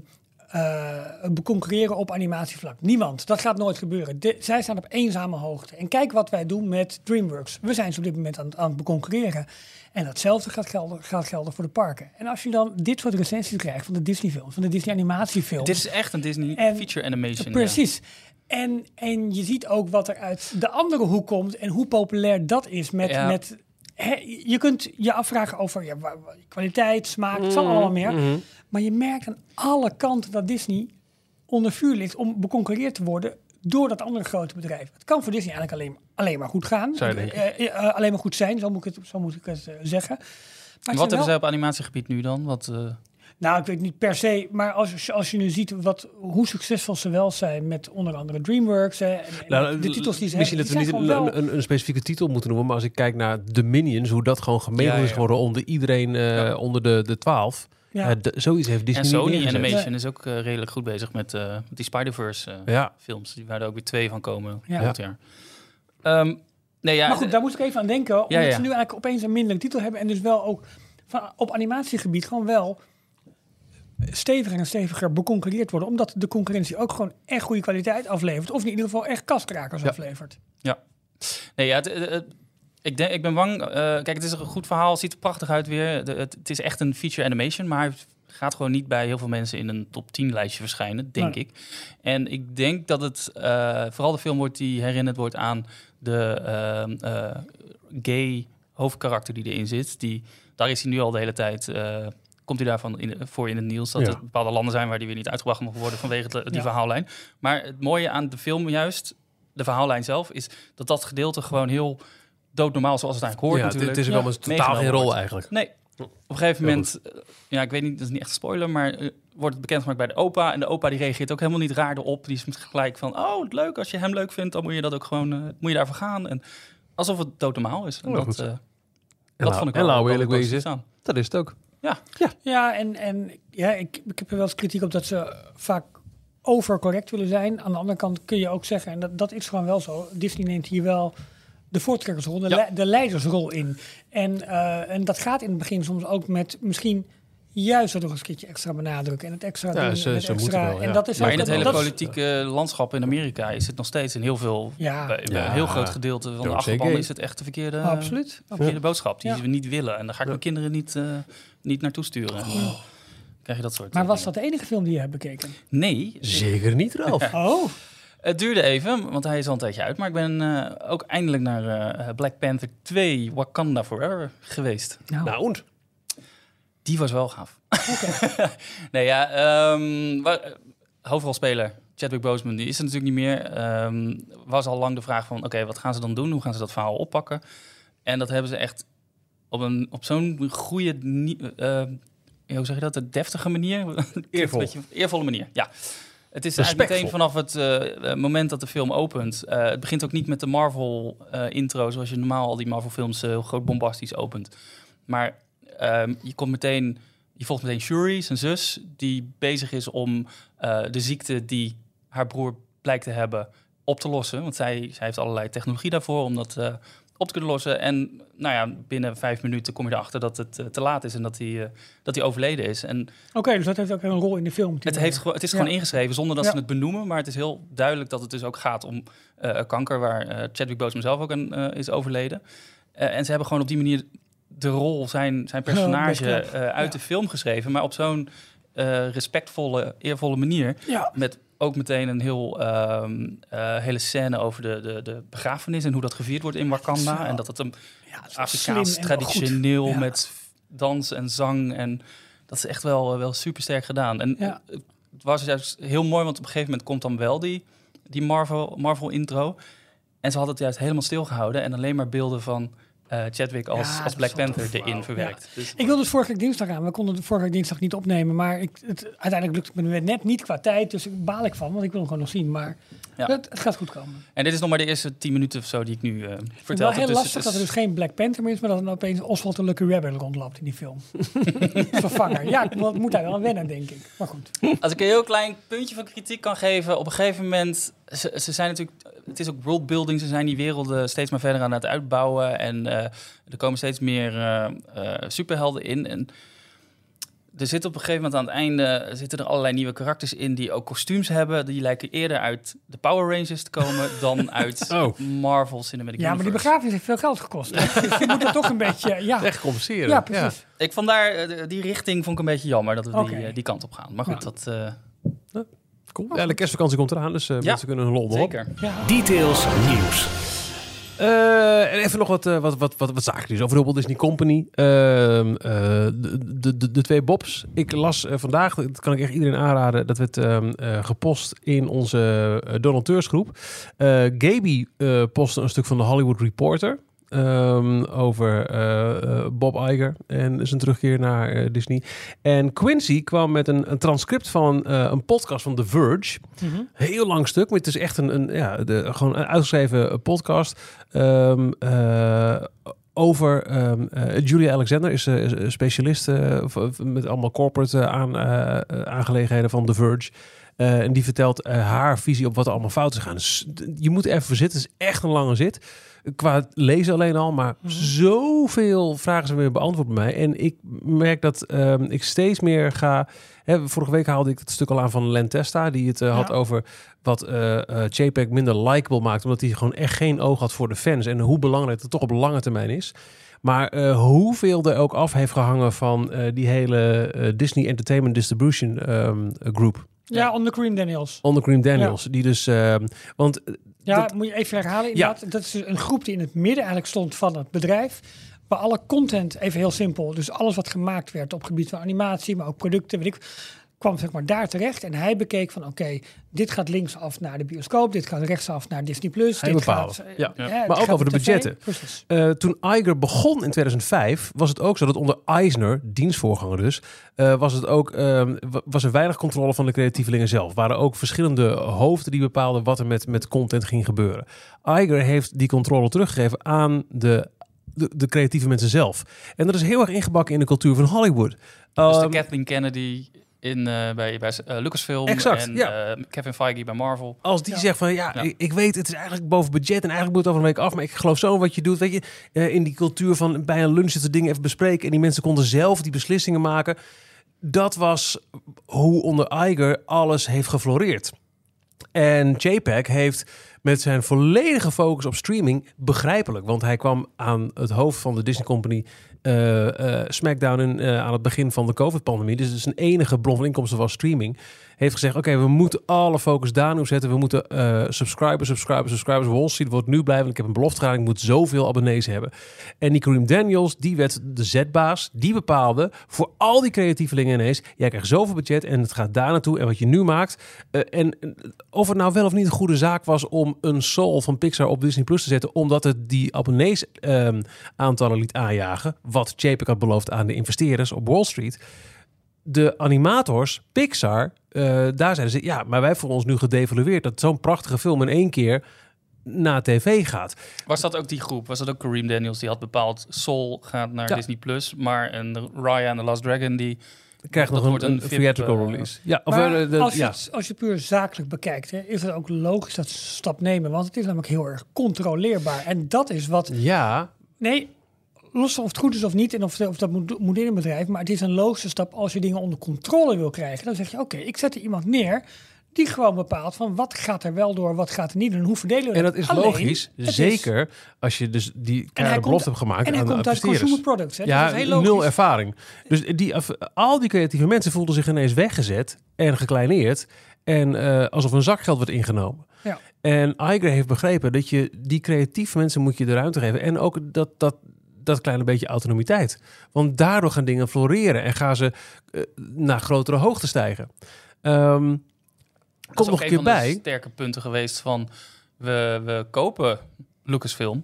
eh, concurreren op animatievlak? Niemand. Dat gaat nooit gebeuren. De- zij staan op eenzame hoogte. En kijk wat wij doen met DreamWorks. We zijn ze op dit moment aan, aan het concurreren. En datzelfde gaat gelden, gaat gelden voor de parken. En als je dan dit soort recensies krijgt van de Disney-films, van de Disney-animatiefilms. Dit is echt een Disney En- feature animation. ja. Precies. En, en je ziet ook wat er uit de andere hoek komt en hoe populair dat is. Met, Ja. met, je kunt je afvragen over ja, kwaliteit, smaak, het zal allemaal meer. Mhm. Maar je merkt aan alle kanten dat Disney onder vuur ligt om beconcurreerd te worden door dat andere grote bedrijf. Het kan voor Disney eigenlijk alleen, alleen maar goed gaan. Zou je denken. Eh, eh, eh, alleen maar goed zijn, zo moet ik het, zo moet ik het zeggen. Maar Wat hebben wel- ze op animatiegebied nu dan? Wat, eh, nou, ik weet niet per se, maar als, je- als je nu ziet wat, hoe succesvol ze wel zijn met onder andere DreamWorks hè, en, Nou, de titels die ze Misschien hebben, dat we niet een, wel- een, een specifieke titel moeten noemen, maar als ik kijk naar The Minions, hoe dat gewoon gemengeld Ja, is geworden onder iedereen eh, Ja. onder de, de 12. ja. Eh, zoiets heeft Disney en niet Sony. Animation is ook eh, redelijk goed bezig met, eh, met die Spider-Verse Ja, films. Die waar er ook weer twee van komen Ja. jaar. Ehm, Nee, ja, maar goed, daar moest ik even aan denken. Omdat Ja, ja. ze nu eigenlijk opeens een mindere titel hebben. En dus wel ook van, op animatiegebied gewoon wel steviger en steviger beconcurreerd worden. Omdat de concurrentie ook gewoon echt goede kwaliteit aflevert. Of in ieder geval echt kastkrakers Ja. aflevert. Nee, ja, het, het- het- ik, denk, ik ben bang. eh, kijk, het is een goed verhaal. Het ziet er prachtig uit weer. De- het, is echt een feature animation. Maar hij gaat gewoon niet bij heel veel mensen in een top 10 lijstje verschijnen, denk Nee. ik. En ik denk dat het eh, vooral de film wordt die herinnerd wordt aan de eh, gay hoofdkarakter die erin zit. Die, daar is hij nu al de hele tijd. Komt hij daarvan in, voor in het nieuws dat Ja. er bepaalde landen zijn waar die weer niet uitgebracht mogen worden vanwege de- die Ja. verhaallijn. Maar het mooie aan de film juist, de verhaallijn zelf, is dat dat gedeelte gewoon heel doodnormaal zoals het eigenlijk hoort ja, natuurlijk. dit is wel Ja. een totaal geen rol wordt. eigenlijk. Nee, op een gegeven moment, eh, ja, ik weet niet, dat is niet echt een spoiler, maar eh, wordt het bekendgemaakt bij de opa. En de opa die reageert ook helemaal niet raar erop. Die is gelijk van, oh, leuk, als je hem leuk vindt, dan moet je dat ook gewoon, eh, moet je daarvoor gaan. En alsof het doodnormaal is. En Oh, dat, eh, En dat nou- vond ik en wel, nou eerlijk wezen. aan. Dat is het ook. Ja, en, en ja, ik, ik heb er wel eens kritiek op dat ze vaak overcorrect willen zijn. Aan de andere kant kun je ook zeggen, en dat, dat is gewoon wel zo, Disney neemt hier wel de voortrekkersrol, de, Ja. le- de leidersrol in. En, eh, en dat gaat in het begin soms ook met misschien juist dat nog eens een keertje extra benadrukken. En het extra Ja, doen, ze- en het ze extra. moeten wel, ja. En dat is Maar in het hele dat is- politieke landschap in Amerika is het nog steeds in heel veel, Ja, bij, bij Ja. een heel groot gedeelte van de achterban is het echt de verkeerde, absoluut. verkeerde boodschap die Ja. we niet willen. En daar ga ik Ja. mijn kinderen niet, eh, niet naartoe sturen. En dan krijg je dat soort Maar eh, was dat de enige film die je hebt bekeken? Nee, Zeker niet, Ralf. Oh, Het duurde even, want hij is al een tijdje uit. Maar ik ben eh, ook eindelijk naar eh, Black Panther 2 Wakanda Forever geweest. nou, Nou? Die was wel gaaf. nee, ja, ehm, eh, hoofdrolspeler Chadwick Boseman, die is er natuurlijk niet meer. Ehm, was al lang de vraag van, oké, wat gaan ze dan doen? Hoe gaan ze dat verhaal oppakken? En dat hebben ze echt op, een, op zo'n goede, eh, ja, hoe zeg je dat, een deftige manier? Eervol. Beetje, eervolle manier, ja. Het is Respectvol. eigenlijk meteen vanaf het eh, eh, moment dat de film opent. eh, het begint ook niet met de Marvel-intro, zoals je normaal al die Marvel-films eh, heel groot bombastisch opent. Maar ehm, je komt meteen, je volgt meteen Shuri, zijn zus, die bezig is om eh, de ziekte die haar broer blijkt te hebben op te lossen. Want zij, zij heeft allerlei technologie daarvoor om dat eh, op te kunnen lossen. En nou ja, binnen vijf minuten kom je erachter dat het eh, te laat is en dat hij, dat hij overleden is. En oké, dus dat heeft ook een rol in de film. het, heeft, het is Ja. gewoon ingeschreven zonder dat Ja. ze het benoemen. Maar het is heel duidelijk dat het dus ook gaat om kanker, waar Chadwick Boseman zelf ook aan is overleden. En ze hebben gewoon op die manier de rol, zijn, zijn personage eh, uit Ja. de film geschreven. Maar op zo'n eh, respectvolle, eervolle manier. Ja, Met ook meteen een heel, ehm, eh, hele scène over de, de, de begrafenis en hoe dat gevierd wordt in Wakanda. Zo. En dat het een dat Afrikaans traditioneel met dans en zang. En dat is echt wel, wel super sterk gedaan. En het was juist heel mooi, want op een gegeven moment komt dan wel die, die Marvel, Marvel intro. En ze hadden het juist helemaal stilgehouden en alleen maar beelden van eh, Chadwick als, Ja, als dat Black Panther erin verwerkt. Dus, Ik wilde dus vorige week dinsdag aan. We konden de vorige week dinsdag niet opnemen. Maar ik, het, uiteindelijk lukt het me net niet qua tijd. Dus ik baal ik van, want ik wil hem gewoon nog zien. Maar Ja. het, het gaat goed komen. en dit is nog maar de eerste tien minuten of zo die ik nu eh Het is wel heel Dus lastig het dat er dus geen Black Panther meer is. Maar dat er dan opeens Oswald de Lucky Rabbit rondloopt in die film. Vervanger. Ja, ik moet, daar wel aan wennen, denk ik. Maar goed. Als ik een heel klein puntje van kritiek kan geven. Op een gegeven moment, ze, ze zijn natuurlijk, het is ook worldbuilding. Ze zijn die werelden steeds maar verder aan het uitbouwen. En eh, er komen steeds meer eh, eh, superhelden in. En er zit op een gegeven moment aan het einde zitten er allerlei nieuwe karakters in die ook kostuums hebben. Die lijken eerder uit de Power Rangers te komen dan uit Oh. Marvel Cinematic Ja, maar die begrafenis heeft veel geld gekost. Dus je moet er toch een beetje... Ja, Echt compenseren. ja precies. Ik vond daar, eh, die richting vond ik een beetje jammer dat we die, die kant op gaan. Maar goed, Ja. dat eh, Cool. Ja, de kerstvakantie komt eraan, dus eh, Ja. mensen kunnen hun lol zeker. Ja. Details nieuws. Eh, en even nog wat, eh, wat, wat, wat, wat zaken over de Walt Disney Company. Ehm, eh, de, de, de, de twee Bobs. Ik las vandaag, dat kan ik echt iedereen aanraden, dat werd ehm, eh, gepost in onze donateursgroep. Eh Gaby eh, postte een stuk van de Hollywood Reporter. Ehm, over eh, eh, Bob Iger en zijn terugkeer naar eh, Disney. En Quincy kwam met een, een transcript van een podcast van The Verge. Mhm. Heel lang stuk, maar het is echt een, een, ja, de, gewoon een uitgeschreven podcast. Ehm, eh, over ehm, eh, Julia Alexander is, specialist met allemaal corporate aan, aangelegenheden van The Verge. Eh, en die vertelt eh, haar visie op wat er allemaal fout is gegaan. Dus je moet even voor zitten. Het is echt een lange zit. Qua lezen alleen al, maar zoveel vragen zijn weer beantwoord bij mij. En ik merk dat ehm, ik steeds meer ga... Hè, vorige week haalde ik het stuk al aan van Len Testa, die het eh, had over wat JPEG minder likable maakt, omdat hij gewoon echt geen oog had voor de fans en hoe belangrijk het toch op lange termijn is. Maar hoeveel er ook af heeft gehangen van die hele Disney Entertainment Distribution ehm, Group. Ja, onder Cream Daniels. Onder Cream Daniels. Die dus, ehm, want eh, Ja, Dat- moet je even herhalen inderdaad. Dat is dus een groep die in het midden eigenlijk stond van het bedrijf. Waar alle content, even heel simpel, dus alles wat gemaakt werd op gebied van animatie, maar ook producten, weet ik, kwam zeg maar daar terecht. En hij bekeek van, oké, dit gaat linksaf naar de bioscoop, dit gaat rechtsaf naar Disney+. Plus. Hij dit bepaalde, gaat, eh, ja. Maar ook over de budgetten. Precies. Eh, toen Iger begon in 2005, was het ook zo dat onder Eisner, dienstvoorganger dus, eh, was, het ook, ehm, wa- was er weinig controle van de creatievelingen zelf. Waren ook verschillende hoofden die bepaalden wat er met, met content ging gebeuren. Iger heeft die controle teruggegeven aan de, de, de creatieve mensen zelf. En dat is heel erg ingebakken in de cultuur van Hollywood. Dus de Ehm, Kathleen Kennedy in, eh, bij, bij eh, Lucasfilm Exact, en ja. eh, Kevin Feige bij Marvel. Als die Ja. zegt van ja, Ja. Ik, ik weet het is eigenlijk boven budget en eigenlijk moet het over een week af, maar ik geloof zo in wat je doet. Weet je, eh, in die cultuur van bij een lunch zitten dingen even bespreken en die mensen konden zelf die beslissingen maken. Dat was hoe onder Iger alles heeft gefloreerd. En JPEG heeft met zijn volledige focus op streaming begrijpelijk, want hij kwam aan het hoofd van de Disney Company SmackDown in, eh, aan het begin van de COVID-pandemie. Dus zijn enige bron van inkomsten was streaming. Heeft gezegd: Oké, we moeten alle focus daar zetten. We moeten eh, subscribers, subscribers, subscribers. Wall Street wordt nu blijven. Ik heb een belofte gedaan. Ik moet zoveel abonnees hebben. En die Kareem Daniels, die werd de zetbaas. Die bepaalde voor al die creatievelingen ineens: jij krijgt zoveel budget en het gaat daar naartoe. En wat je nu maakt. eh, en of het nou wel of niet een goede zaak was om een Soul van Pixar op Disney Plus te zetten, omdat het die abonnees ehm, aantallen liet aanjagen, wat JPEG had beloofd aan de investeerders op Wall Street. De animators, Pixar, eh, daar zeiden ze, ja, maar wij voelen ons nu gedevalueerd dat zo'n prachtige film in één keer naar tv gaat. Was dat ook die groep? Was dat ook Kareem Daniels die had bepaald Soul gaat naar Ja. Disney Plus, maar en Raya and the Last Dragon die Krijgt nog wordt een, een een theatrical eh, release. Ja, of Maar eh, de- als, je ja. als je puur zakelijk bekijkt, hè, is het ook logisch dat ze stap nemen. Want het is namelijk heel erg controleerbaar. En dat is wat ja, Nee, los van of het goed is of niet en of, of dat moet, moet in een bedrijf. Maar het is een logische stap als je dingen onder controle wil krijgen. Dan zeg je, oké, ik zet er iemand neer die gewoon bepaalt van wat gaat er wel door, wat gaat er niet en hoe verdelen we en dat is Alleen, logisch. het is- Zeker als je dus die komt- belofte hebt gemaakt en hij aan de komt uit consumer products. Hè? dus Ja, dat is heel logisch. nul ervaring. Dus die, af- al die creatieve mensen voelden zich ineens weggezet en gekleineerd. En eh, alsof een zakgeld werd ingenomen. Ja. En Iger heeft begrepen dat je die creatieve mensen moet je de ruimte geven. En ook dat, dat, dat kleine beetje autonomiteit. Want daardoor gaan dingen floreren en gaan ze eh, naar grotere hoogte stijgen. Ehm dat komt is nog een keer van de bij. sterke punten geweest van we, we kopen Lucasfilm,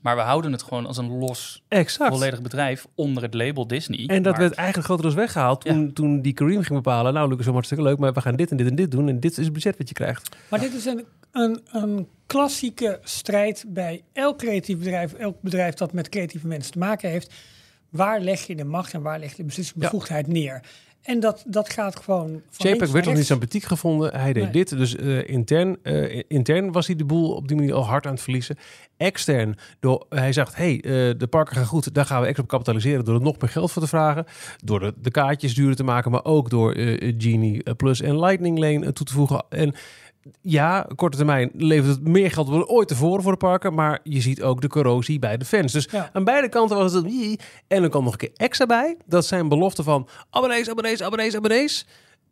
maar we houden het gewoon als een los Exact. volledig bedrijf onder het label Disney. En dat Maar- werd eigenlijk grotendeels weggehaald toen, toen die Kareem ging bepalen. Nou, Lucas, wel hartstikke leuk, maar we gaan dit en dit en dit doen. En dit is het budget wat je krijgt. Maar dit is een, een, een klassieke strijd bij elk creatief bedrijf, elk bedrijf dat met creatieve mensen te maken heeft. Waar leg je de macht en waar leg je de beslissingsbevoegdheid neer? En dat, dat gaat gewoon. JPEG werd nog niet sympathiek gevonden. Hij deed Nee. dit. Dus eh, intern, eh, intern was hij de boel op die manier al hard aan het verliezen. Extern, door, hij zegt, hey, eh, de parken gaan goed. Daar gaan we extra op kapitaliseren door er nog meer geld voor te vragen. Door de, de kaartjes duurder te maken, maar ook door Genie Plus en Lightning Lane toe te voegen. En ja, korte termijn levert het meer geld dan ooit tevoren voor de parken. Maar je ziet ook de corrosie bij de fans. Dus Ja. aan beide kanten was het... een En er kwam nog een keer extra bij. Dat zijn beloften van abonnees, abonnees, abonnees, abonnees.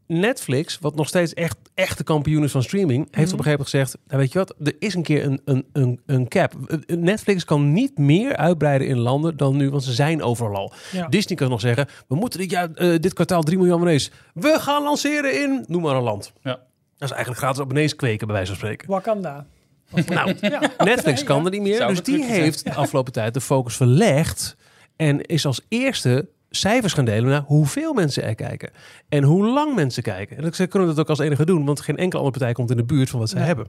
Netflix, wat nog steeds echt, echt de kampioen is van streaming, heeft op een gegeven moment gezegd: nou weet je wat, er is een keer een, een, een, een cap. Netflix kan niet meer uitbreiden in landen dan nu, want ze zijn overal al. Ja. Disney kan nog zeggen: we moeten dit, jaar, eh, dit kwartaal 3 miljoen abonnees. We gaan lanceren in, noem maar een land. Ja. Dat is eigenlijk gratis abonnees kweken, bij wijze van spreken. Wakanda. Nou, Ja. Netflix kan er niet meer. Zou Dus die heeft de afgelopen tijd de focus verlegd. En is als eerste cijfers gaan delen naar hoeveel mensen er kijken. En hoe lang mensen kijken. En ze kunnen dat ook als enige doen. Want geen enkele andere partij komt in de buurt van wat ze Nee. hebben.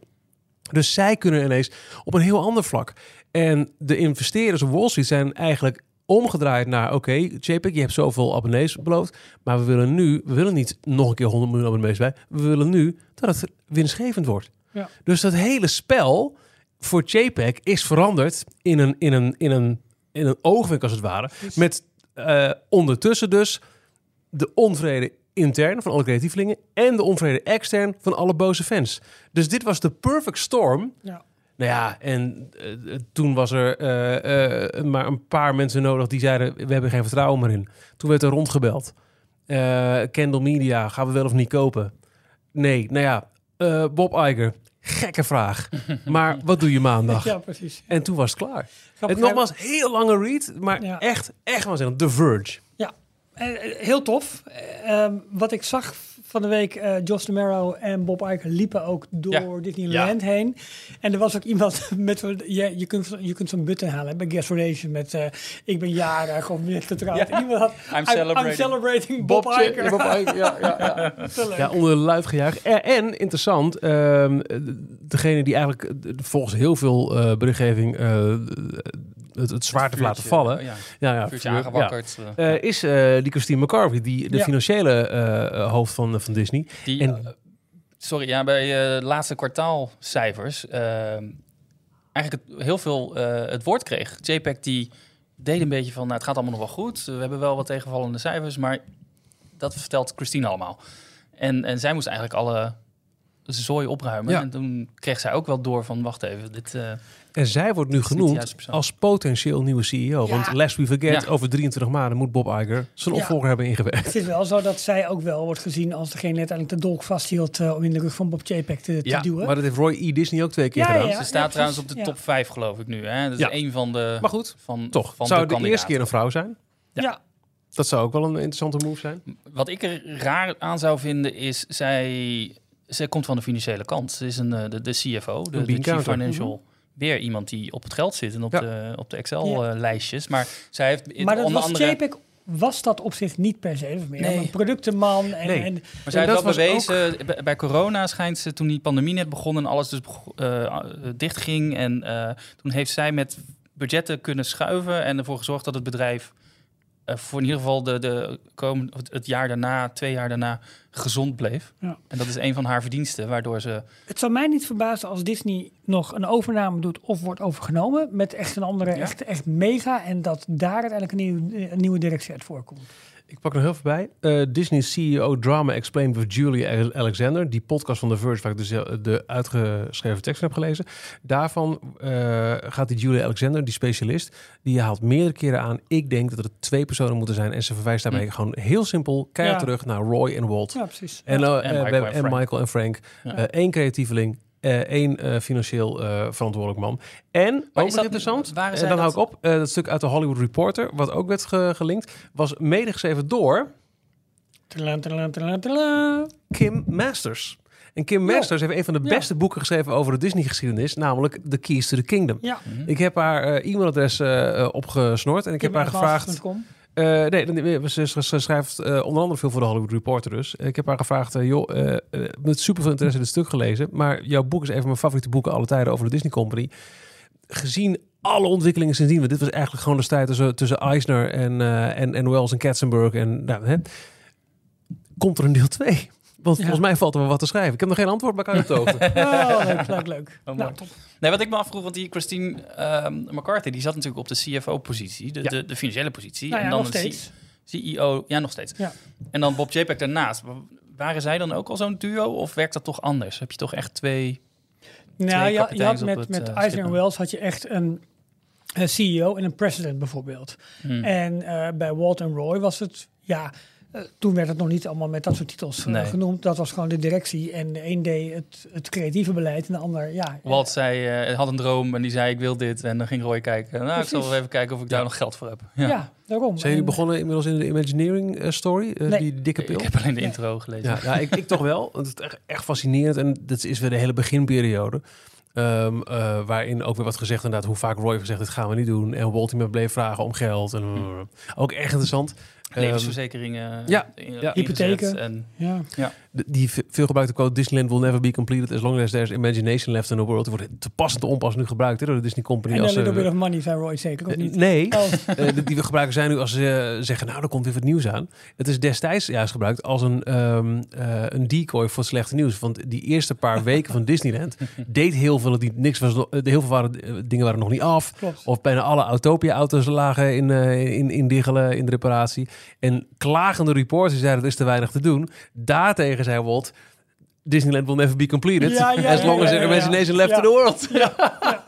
Dus zij kunnen ineens op een heel ander vlak. En de investeerders op Wall Street zijn eigenlijk omgedraaid naar, oké, JPEG, je hebt zoveel abonnees beloofd, maar we willen nu, we willen niet nog een keer 100 miljoen abonnees bij, we willen nu dat het winstgevend wordt. Ja. Dus dat hele spel voor JPEG is veranderd in een, in een, in een, in een oogwenk als het ware, met eh, ondertussen dus de onvrede intern van alle creatievelingen en de onvrede extern van alle boze fans. Dus dit was de perfect storm. Ja. Nou ja, en eh, toen was er eh, eh, maar een paar mensen nodig die zeiden: we hebben geen vertrouwen meer in. Toen werd er rondgebeld. Kendall Media, gaan we wel of niet kopen? Nee, nou ja, Bob Iger, gekke vraag. maar wat doe je maandag? Ja, precies. En toen was het klaar. Grappig, Het nogmaals, heel lange read, maar Ja. echt, echt waanzinnig. The Verge. Ja, heel tof. Eh, ehm, wat ik zag van de week, eh Josh DeMero en Bob Iger liepen ook door Disneyland heen. En er was ook iemand met zo'n, je, je kunt, je kunt zo'n button halen bij Guest Relation met eh, ik ben jarig of net getrouwd. En iemand had, I'm celebrating. celebrating Bob, Iger. Bob Iger, ja, ja, ja. Ja, onder luid gejuich. En, en interessant, ehm, degene die eigenlijk volgens heel veel eh, berichtgeving eh, het, het zwaard heeft laten vallen, Ja, ja, ja, vuurtje vuur, aangewakkerd. eh, ja, eh, is eh, die Christine McCarthy, die de financiële hoofd van, van Disney. die, en- sorry, ja, bij de laatste kwartaalcijfers eigenlijk het, heel veel het woord kreeg. JPEG die deed een beetje van, nou, het gaat allemaal nog wel goed. We hebben wel wat tegenvallende cijfers, maar dat vertelt Christine allemaal. En, en zij moest eigenlijk alle zooi opruimen. Ja. En toen kreeg zij ook wel door van, wacht even, dit... eh, En zij wordt nu genoemd als potentieel nieuwe CEO. Ja. Want lest we forget, Ja. over 23 maanden moet Bob Iger zijn Ja. opvolger hebben ingewerkt. Het is wel zo dat zij ook wel wordt gezien als degene die uiteindelijk de dolk vasthield eh, om in de rug van Bob JPEG te, te Ja, duwen. maar dat heeft Roy E. Disney ook twee keer Ja, gedaan. ja. Ze staat trouwens op de Ja. top 5, geloof ik nu. Hè? Dat is Ja. een van de... Maar goed, van, toch. van zou de de, eerste keer een vrouw zijn? ja. Dat zou ook wel een interessante move zijn. Wat ik er raar aan zou vinden is, zij, zij komt van de financiële kant. Ze is een, eh, de, de CFO, de, de Chief. Financial. Weer iemand die op het geld zit en op Ja. de, op de Ja. Excel-lijstjes. Maar zij heeft in- Maar dat onder was andere... JPEG was dat op zich niet per se. Meer Nee. een productenman. En, Nee. en Maar En zij heeft dat bewezen, bij- bij corona schijnt ze toen die pandemie net begon en alles dus eh, eh, dichtging. En eh, toen heeft zij met budgetten kunnen schuiven en ervoor gezorgd dat het bedrijf eh, voor in ieder geval de, de komend, het- jaar daarna, twee jaar daarna, gezond bleef. Ja. En dat is een van haar verdiensten, waardoor ze... het zou mij niet verbazen als Disney nog een overname doet of wordt overgenomen met echt een andere, Ja. echt, echt mega. En dat daar uiteindelijk een nieuwe, een nieuwe directie uit voorkomt. Ik pak er heel veel bij. Eh, Disney CEO Drama Explained with Julia Ale- Alexander. Die podcast van The Verge, waar ik dus eh, de uitgeschreven tekst van heb gelezen. Daarvan eh, gaat die Julia Alexander, die specialist, die haalt meerdere keren aan. Ik denk dat er twee personen moeten zijn. En ze verwijst daarmee gewoon heel simpel keihard Ja. terug naar Roy en Walt. Ja, precies. En, Ja. eh, En Michael en en Frank. Michael en Frank. Ja. Eh, één creatieveling. Eh, één eh, financieel eh, verantwoordelijk man. En, ook nog is dat- interessant, waren en dan hou ik op, eh, dat stuk uit de Hollywood Reporter, wat ook werd ge- gelinkt, was medegeschreven door tadaa. Kim Masters. En Kim Ja. Masters heeft een van de Ja. beste boeken geschreven over de Disney-geschiedenis, namelijk The Keys to the Kingdom. Ja. Ik heb haar eh, e-mailadres opgesnord en ik heb haar gevraagd... Eh, nee, nee, ze, schrijft eh, onder andere veel voor de Hollywood Reporter dus. Ik heb haar gevraagd, eh, joh, eh, eh, met super veel interesse dit stuk gelezen, maar jouw boek is een van mijn favoriete boeken alle tijden over de Disney Company. Gezien alle ontwikkelingen sindsdien, want dit was eigenlijk gewoon de strijd tussen, tussen Eisner en, eh, en, en Wells en Katzenberg en nou, hè, komt er een deel 2? Want Ja. volgens mij valt er wel wat te schrijven. Ik heb nog geen antwoord, maar ik kan. Oh, leuk, leuk, leuk. mooi. nou, top. Nee, wat ik me afvroeg, want die Christine ehm, McCarthy, die zat natuurlijk op de CFO-positie, de, Ja. de, de financiële positie. Nou ja, en dan nog steeds. CEO, ja, nog steeds. Ja. En dan Bob JPEG daarnaast. Waren zij dan ook al zo'n duo of werkt dat toch anders? Heb je toch echt twee... Nou, twee je, je had met, het, met eh, Eisner? Wells had je echt een, een CEO en een president bijvoorbeeld. Hmm. En eh, bij Walt en Roy was het, ja, eh, toen werd het nog niet allemaal met dat soort titels eh, Nee. genoemd. Dat was gewoon de directie. En de een deed het, het creatieve beleid en de ander, ja. Walt zei, eh, had een droom en die zei ik wil dit. En dan ging Roy kijken. Nou, ik zal wel even kijken of ik daar nog geld voor heb. ja. Ja. daarom. Zijn jullie En- begonnen inmiddels in de Imagineering story? Nee. Die dikke pil? Ik heb alleen de Nee. intro gelezen. Ja, ja ik, ik toch wel. Want het is echt, echt fascinerend. En dit is weer de hele beginperiode. Ehm, eh, waarin ook weer wat gezegd inderdaad. Hoe vaak Roy heeft gezegd, dit gaan we niet doen. En Walt die me bleef vragen om geld. En, ook echt interessant. Ehm, Levensverzekeringen. ja, ingezet Hypotheken. En, Ja. Die ve- veelgebruikte quote Disneyland will never be completed as long as there's imagination left in the world. Die wordt te pas en te onpas nu gebruikt hè, door de Disney Company. En als, little eh, bit of money, zei Roy zeker, of eh, niet? nee, Oh, Eh, die we gebruiken zijn nu als ze eh, zeggen, nou, er komt weer wat nieuws aan. Het is destijds juist gebruikt als een, ehm, eh, een decoy voor slechte nieuws. Want die eerste paar weken van Disneyland deed heel veel, die niks was, eh, heel veel waren, eh, dingen waren nog niet af. klopt. Of bijna alle Autopia-auto's lagen in, eh in, in diggelen, in de reparatie. En klagende reporters zeiden, er is te weinig te doen. Daartegen zei Walt, Disneyland will never be completed. Ja, ja, as long ja, as ja, there ja. imagination left Ja. in the world.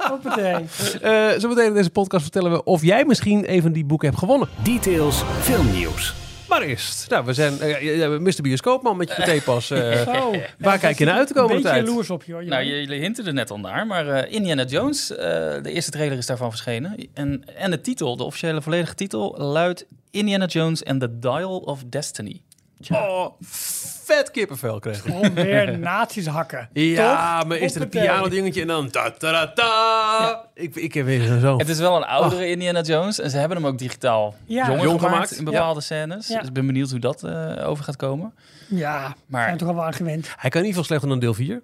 Hoppatee. Eh zometeen in deze podcast vertellen we of jij misschien even die boeken hebt gewonnen. Details filmnieuws. Maar eerst, nou, we zijn uh, ja, Mr. Bioscoopman met je patépas. eh Zo. waar kijk je naar uit de komende Een beetje tijd? jaloers op je, hoor. Nou, jullie hinten er net al naar, maar eh, Indiana Jones, eh, de eerste trailer is daarvan verschenen. En, en de titel, de officiële volledige titel, luidt Indiana Jones and the Dial of Destiny. Oh, vet kippenvel kreeg. Gewoon weer nazi's hakken. Ja, Toch? maar is er een Hoppatee. piano dingetje en dan ta ta ta ta. Ik, ik heb weer zo. Het is wel een oudere Indiana Jones en ze hebben hem ook digitaal Ja. jonger Jong gemaakt, gemaakt, in bepaalde scènes. Ja. Dus ik ben benieuwd hoe dat eh, over gaat komen. Ja, Maar- zijn toch al wel aan gewend. Hij kan niet veel slechter dan deel 4.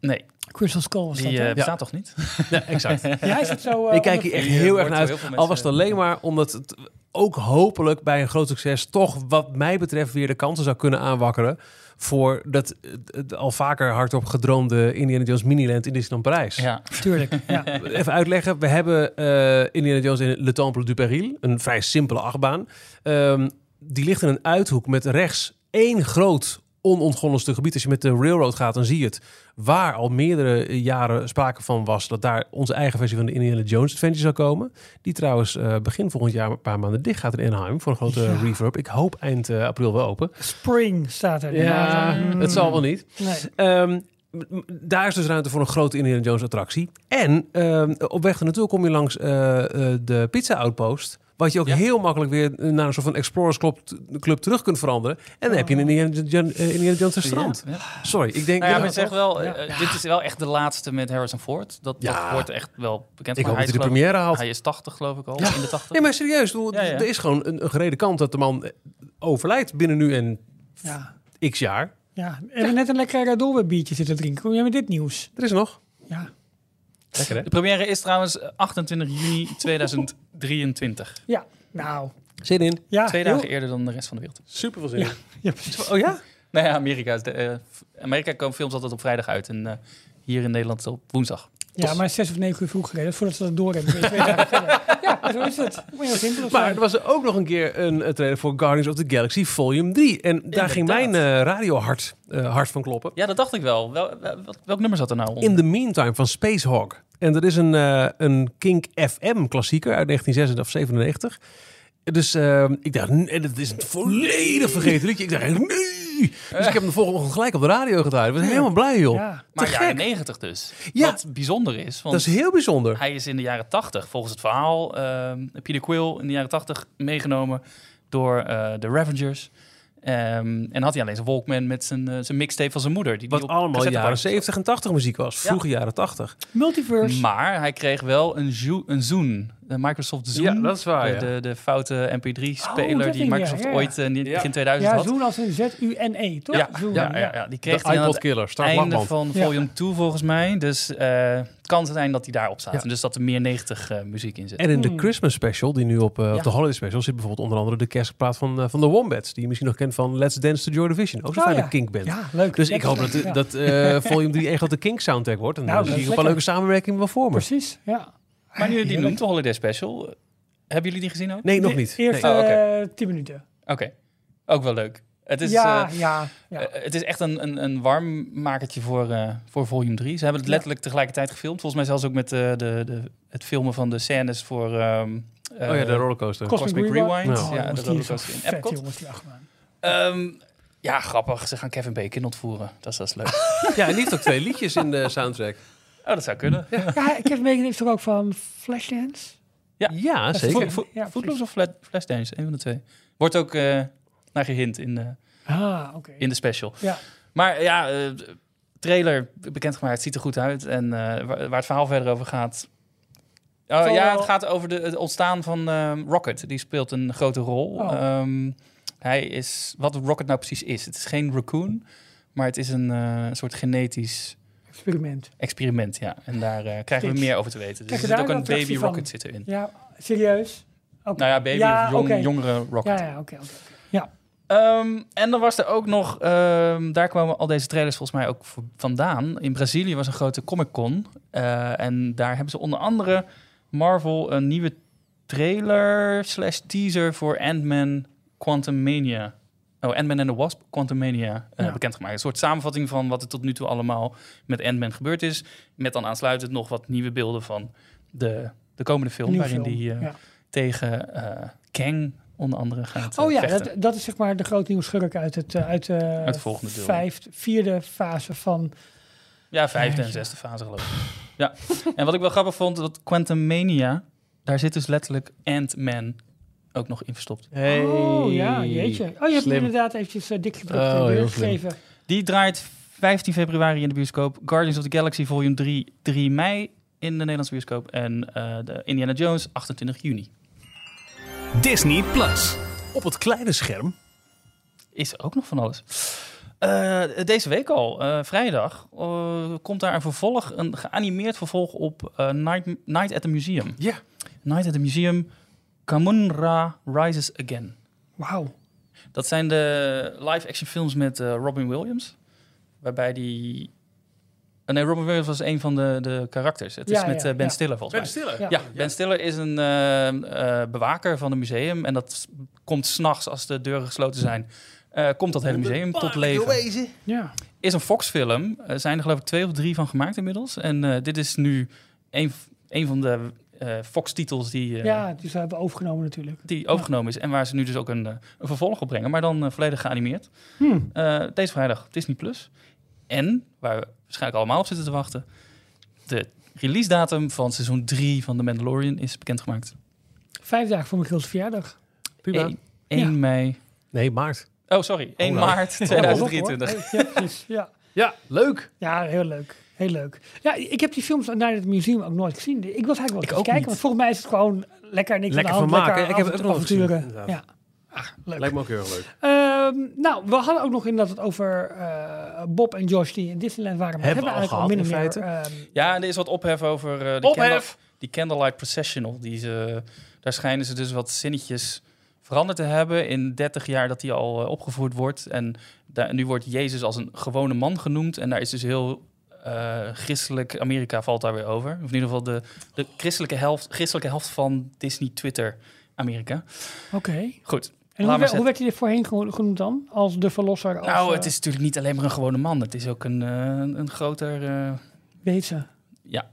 Nee, Crystal Skull was die dat, hè? eh, bestaat toch niet? Ja, exact. Ja, is het zo... eh, ik kijk onder- hier echt Hier heel wordt erg naar heel uit. veel Al was het alleen maar omdat het ook hopelijk bij een groot succes toch wat mij betreft weer de kansen zou kunnen aanwakkeren voor dat het, het al vaker hardop gedroomde Indiana Jones Miniland in Disneyland Parijs. Ja. Tuurlijk, ja. Even uitleggen. We hebben eh, Indiana Jones in Le Temple du Péril. Een vrij simpele achtbaan. Ehm, die ligt in een uithoek met rechts één groot onontgonnen stuk gebied. Als je met de railroad gaat, dan zie je het. Waar al meerdere jaren sprake van was... dat daar onze eigen versie van de Indiana Jones Adventure zou komen. Die trouwens eh, begin volgend jaar een paar maanden dicht gaat in Anaheim... voor een grote Ja. reverb. Ik hoop eind eh, april wel open. Spring staat er. Ja, Mm. het zal wel niet. Nee. Ehm, daar is dus ruimte voor een grote Indiana Jones attractie. En ehm, op weg er naartoe kom je langs eh, de Pizza Outpost. Wat je ook Ja. heel makkelijk weer naar een soort van Explorers Club, club terug kunt veranderen. En dan heb je een Indiana, Jo- eh, Indiana Jones ja. Sorry, ik denk... Nou ja, ja, maar ik zeg wel, Ja. eh, dit is wel echt de laatste met Harrison Ford. Dat, Ja. dat wordt echt wel bekend. ik hoop dat hij de première haalt. Hij is 80 geloof ik al, Ja. in de 80. Nee, maar serieus. bedoel. Er is gewoon een, een gereden kant dat de man eh, overlijdt binnen nu en Ja, x jaar. ja. We hebben net een lekker Dolbe biertje zitten drinken. Kom jij met dit nieuws? Er is nog. Ja, Lekker hè? De première is trouwens 28 juni 2023. ja. nou. Zin in. Ja, Twee heel- dagen eerder dan de rest van de wereld. Super veel zin Ja. in. Ja, precies. Oh ja? Nou ja, Amerika, is de, eh, Amerika komen films altijd op vrijdag uit. En eh, hier in Nederland op woensdag. Ja, maar zes of negen uur vroeg gereden. Voordat ze dat door hebben. ben je twee dagen verder. Ja, zo is het. Maar heel simpel. Maar er was er ook nog een keer een, eh, trailer voor Guardians of the Galaxy Volume 3. En daar ging mijn eh, radiohart eh, hart van kloppen. Ja, dat dacht ik wel. Wel, wel- welk, welk nummer zat er nou onder? In the Meantime van Spacehawk. En dat is een, eh, een Kink FM klassieker uit 1996 of 97. Dus ik dacht, en het is een volledig vergeten liedje. Ik dacht, nee! Dus ik heb hem de volgende ochtend gelijk op de radio gedraaid. Ik was helemaal blij, joh. Ja. maar jaren gek. 90 dus. Ja. Wat bijzonder is. Want Dat is heel bijzonder. Hij is in de jaren 80, volgens het verhaal, ehm, Peter Quill in de jaren 80 meegenomen door eh, de Ravengers. Ehm, en had hij alleen zijn Walkman met zijn, eh, zijn mixtape van zijn moeder. Die Wat die op allemaal jaren bracht. 70 en 80 muziek was. Vroege jaren 80. Multiverse. Maar hij kreeg wel een, een de Microsoft Zoom. Ja, dat is waar, De, ja. de, de foute MP3-speler Oh, dat die ja, Microsoft ja, ja. ooit eh, in Ja. begin 2000 ja, had. Zoen als een Z-U-N-E, toch? Ja, ja, ja, ja, die kreeg De hij iPod het Killer. Start einde van Ja. volume 2 volgens mij. Dus eh, het kan zijn dat hij daarop staat. Ja. En dus dat er meer 90 eh, muziek in zit. En in de Hmm. Christmas special, die nu op, eh, op Ja. de Holiday special, zit bijvoorbeeld onder andere de kerstplaat van, eh, van de Wombats. Die je misschien nog kent van Let's Dance to Joy Division. Ook zo'n Oh, fijne ja. kinkband. Ja, leuk. Dus ik hoop dat, Ja. dat eh, volume 3 een grote kink soundtrack wordt. En Nou, dan dat zie ik is een leuke samenwerkingen wel voor me. Precies, ja. Maar nu je die noemt, de Holiday Special. Hebben jullie die gezien ook? Nee, nog De niet. Eerste Nee. Oh, oké. eh, tien minuten. Oké. Ook wel leuk. Het is, ja, eh, ja, ja. eh, het is echt een, een, een warmmakertje voor, eh, voor volume 3. Ze hebben het Ja. letterlijk tegelijkertijd gefilmd. Volgens mij zelfs ook met eh, de, de, het filmen van de scènes voor... ehm, eh, oh ja, de rollercoaster. Cosmic, Cosmic Rewind. Rewind. Oh, Ja, jongens, de rollercoaster in vet, Epcot. Ehm, ja, grappig. Ze gaan Kevin Bacon ontvoeren. Dat is, dat is leuk. Ja, en die heeft ook twee liedjes in de soundtrack. Oh, dat zou kunnen. Ja. Ja, ik heb meegenomen is toch ook van Flashdance? Ja, is zeker. Vo- Ja, Footloose of Flat, Flashdance, een van de twee. Wordt ook eh, naar gehint in de, Ah, oké. in de special. Ja. Maar ja, eh, trailer bekendgemaakt, het ziet er goed uit. En eh, waar, waar het verhaal verder over gaat, Oh, ja, het gaat over de, het ontstaan van ehm, Rocket. Die speelt een grote rol. Oh. Ehm, hij is, wat Rocket nou precies is. Het is geen raccoon, maar het is een eh, soort genetisch Experiment. experiment. Ja. En daar eh, krijgen we meer over te weten. Dus er zit ook een baby van? Rocket zit erin. Ja, serieus? Nou ja, baby Ja, of jong, jongere Rocket. Ja, ja, oké. Ja. Ehm, en dan was er ook nog, ehm, daar kwamen al deze trailers volgens mij ook vandaan. In Brazilië was een grote Comic Con. eh, en daar hebben ze onder andere Marvel een nieuwe trailer slash teaser voor Ant-Man Quantumania. Oh, Ant-Man and the Wasp Quantumania uh, Ja. bekendgemaakt. Een soort samenvatting van wat er tot nu toe allemaal met Ant-Man gebeurd is. Met dan aansluitend nog wat nieuwe beelden van de, de komende film. Nieuwe waarin film, die eh, ja. tegen eh, Kang onder andere gaat eh, Oh ja, dat, dat is zeg maar de grote nieuwe schurk uit, het, eh, uit de volgende vijfde, vierde fase van... Ja, vijfde en zesde fase geloof ik. Ja, en wat ik wel grappig vond, dat Quantum Mania, daar zit dus letterlijk Ant-Man ook nog in verstopt. Hey. Oh ja, jeetje. Oh, je hebt inderdaad eventjes eh, dik gedrukt Oh, en heel weergegeven. Die draait 15 februari in de bioscoop. Guardians of the Galaxy Volume 3, 3 mei in de Nederlandse bioscoop. En eh, de Indiana Jones 28 juni. Disney Plus. Op het kleine scherm. Is ook nog van alles. Eh, deze week al, eh, vrijdag, eh, komt daar een vervolg, een geanimeerd vervolg op eh, Night, Night at the Museum. Ja. Night at the Museum, Kamunra Rises Again. Wauw. Dat zijn de live-action films met eh, Robin Williams. Waarbij die... eh, nee, Robin Williams was een van de, de karakters. Het Ja, is met ja, eh, Ben ja. Stiller volgens Ben mij. Stiller. Ja. Ja, Ben Stiller is een eh, eh, bewaker van een museum. En dat s- komt s'nachts, als de deuren gesloten zijn... eh, komt dat hele museum tot leven. Ja. Is een Fox-film. Er zijn er geloof ik twee of drie van gemaakt inmiddels. En eh, dit is nu een, een van de Fox-titels die... eh, ja, die ze hebben overgenomen natuurlijk. die overgenomen is. En waar ze nu dus ook een, eh, een vervolg op brengen, maar dan eh, volledig geanimeerd. Hmm. Eh, deze vrijdag Disney Plus. En, waar we waarschijnlijk allemaal op zitten te wachten, de release datum van seizoen 3 van The Mandalorian is bekendgemaakt. Vijf dagen voor Michiel's verjaardag. Prima. 1, 1 Ja. mei. Nee, maart. Oh, sorry. 1 nou. maart Ja, pas op, hoor. 2023. Ja, precies. Ja. Ja, leuk. ja, heel leuk. Heel leuk. Ja, ik heb die films naar het museum ook nooit gezien. Ik was eigenlijk wel Ik eens kijken, niet. want volgens mij is het gewoon lekker niks Lekker aan de hand. vermaken. Lekker Ik heb het ook nog gezien. Ja. Ah, leuk. Lijkt me ook heel erg leuk. Ehm, nou, we hadden ook nog inderdaad het over eh, Bob en Josh die in Disneyland waren. Maar Hebben we we al eigenlijk min of gehad, meer, in ehm, Ja, en er is wat ophef over eh, de Ophef! candle- die Candlelight Processional. Die ze, daar schijnen ze dus wat zinnetjes veranderd te hebben in 30 jaar dat die al eh, opgevoerd wordt. En daar, nu wordt Jezus als een gewone man genoemd. En daar is dus heel eh, christelijk Amerika valt daar weer over. Of in ieder geval de, de christelijke, helft, christelijke helft van Disney Twitter Amerika. Oké. Goed. En hoe, hoe werd hij er voorheen geno- genoemd dan? Als de verlosser? Als, nou, eh, het is natuurlijk niet alleen maar een gewone man. Het is ook een, eh, een groter... eh, Weet ze. ja.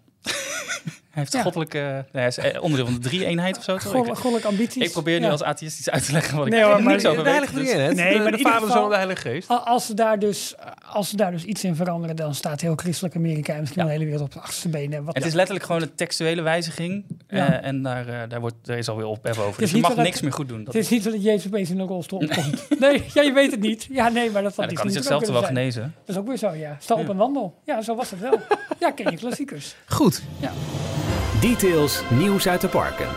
Hij heeft Ja. goddelijke... nee, hij is eh, onderdeel van de drie-eenheid of zo. Goddelijke ambities. Ik probeer nu Ja. als atheïstisch uit te leggen wat ik Nee, hoor, helemaal maar niks over de weet. heilige dus-? Nee, de, maar de Vader, de Zoon en de Heilige Geest. Al- Als ze, daar dus, als ze daar dus iets in veranderen, dan staat heel christelijk Amerika en misschien Ja. de hele wereld op de achterste benen. Wat Het is letterlijk gewoon een textuele wijziging. Ja. eh, en daar, eh, daar, wordt, daar is alweer op even over. Dus je niet mag niks meer goed doen. Dat, Het is niet zo dat Jezus opeens in een rolstoel opkomt. Nee, ja, je weet het niet. Ja, nee, maar dat ja, had dan kan hij iets zichzelf toch wel genezen. Dat is ook weer zo, ja. Sta op Ja. een wandel. Ja, zo was het wel. Ja, ken je klassiekers. Goed. Details, nieuws uit de parken.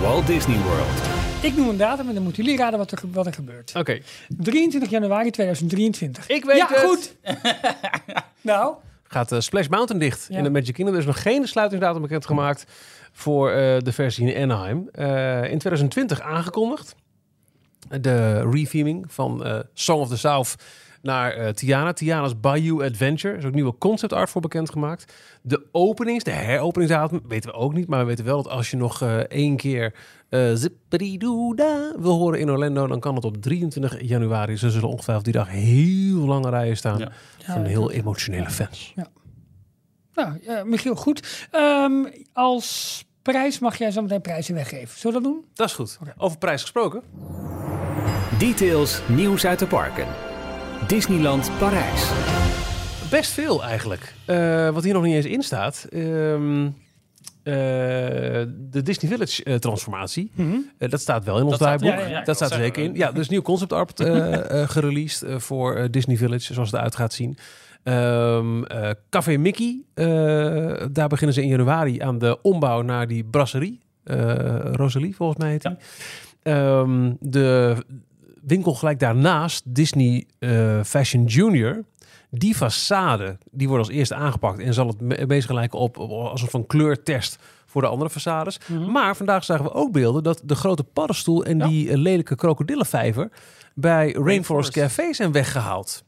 Walt Disney World. Ik noem een datum en dan moeten jullie raden wat er, wat er gebeurt. Oké. 23 januari 2023. Ik weet ja, het. goed. nou, Gaat eh, Splash Mountain dicht Ja. in de Magic Kingdom. Er is nog geen sluitingsdatum bekendgemaakt voor eh, de versie in Anaheim. Eh, in 2020 aangekondigd. De retheming van eh, Song of the South naar eh, Tiana. Tiana's Bayou Adventure. Er is ook nieuwe concept art voor bekendgemaakt. De openings, de heropeningsdatum, weten we ook niet. Maar we weten wel dat als je nog eh, één keer eh zipperidoeda wil horen in Orlando... dan kan het op 23 januari. Ze zullen ongetwijfeld die dag heel lange rijen staan. Ja. Van heel emotionele fans. nou ja, Michiel, goed. Ehm, als prijs mag jij zo meteen prijzen weggeven. Zullen we dat doen? Dat is goed. Over prijs gesproken. Details, nieuws uit de parken. Disneyland Parijs. Best veel eigenlijk. Eh, wat hier nog niet eens in staat. Ehm, eh, de Disney Village eh, transformatie. Eh, dat staat wel in ons Dat staat- draaiboek. ja, ja, ja, ik dat staat er zeker in. Ja, dus nieuw concept art eh, eh, gereleased voor Disney Village, zoals het eruit gaat zien. Ehm, eh, Café Mickey, eh, daar beginnen ze in januari aan de ombouw naar die brasserie. Rosalie, volgens mij heet die. Ehm, de winkel gelijk daarnaast, Disney eh, Fashion Junior. Die façade, die wordt als eerste aangepakt en zal het me- meest gelijken op, op als een soort van kleurtest voor de andere façades. Mhm. Maar vandaag zagen we ook beelden dat de grote paddenstoel en Ja. die eh, lelijke krokodillenvijver bij Rainforest, Rainforest. Café zijn weggehaald.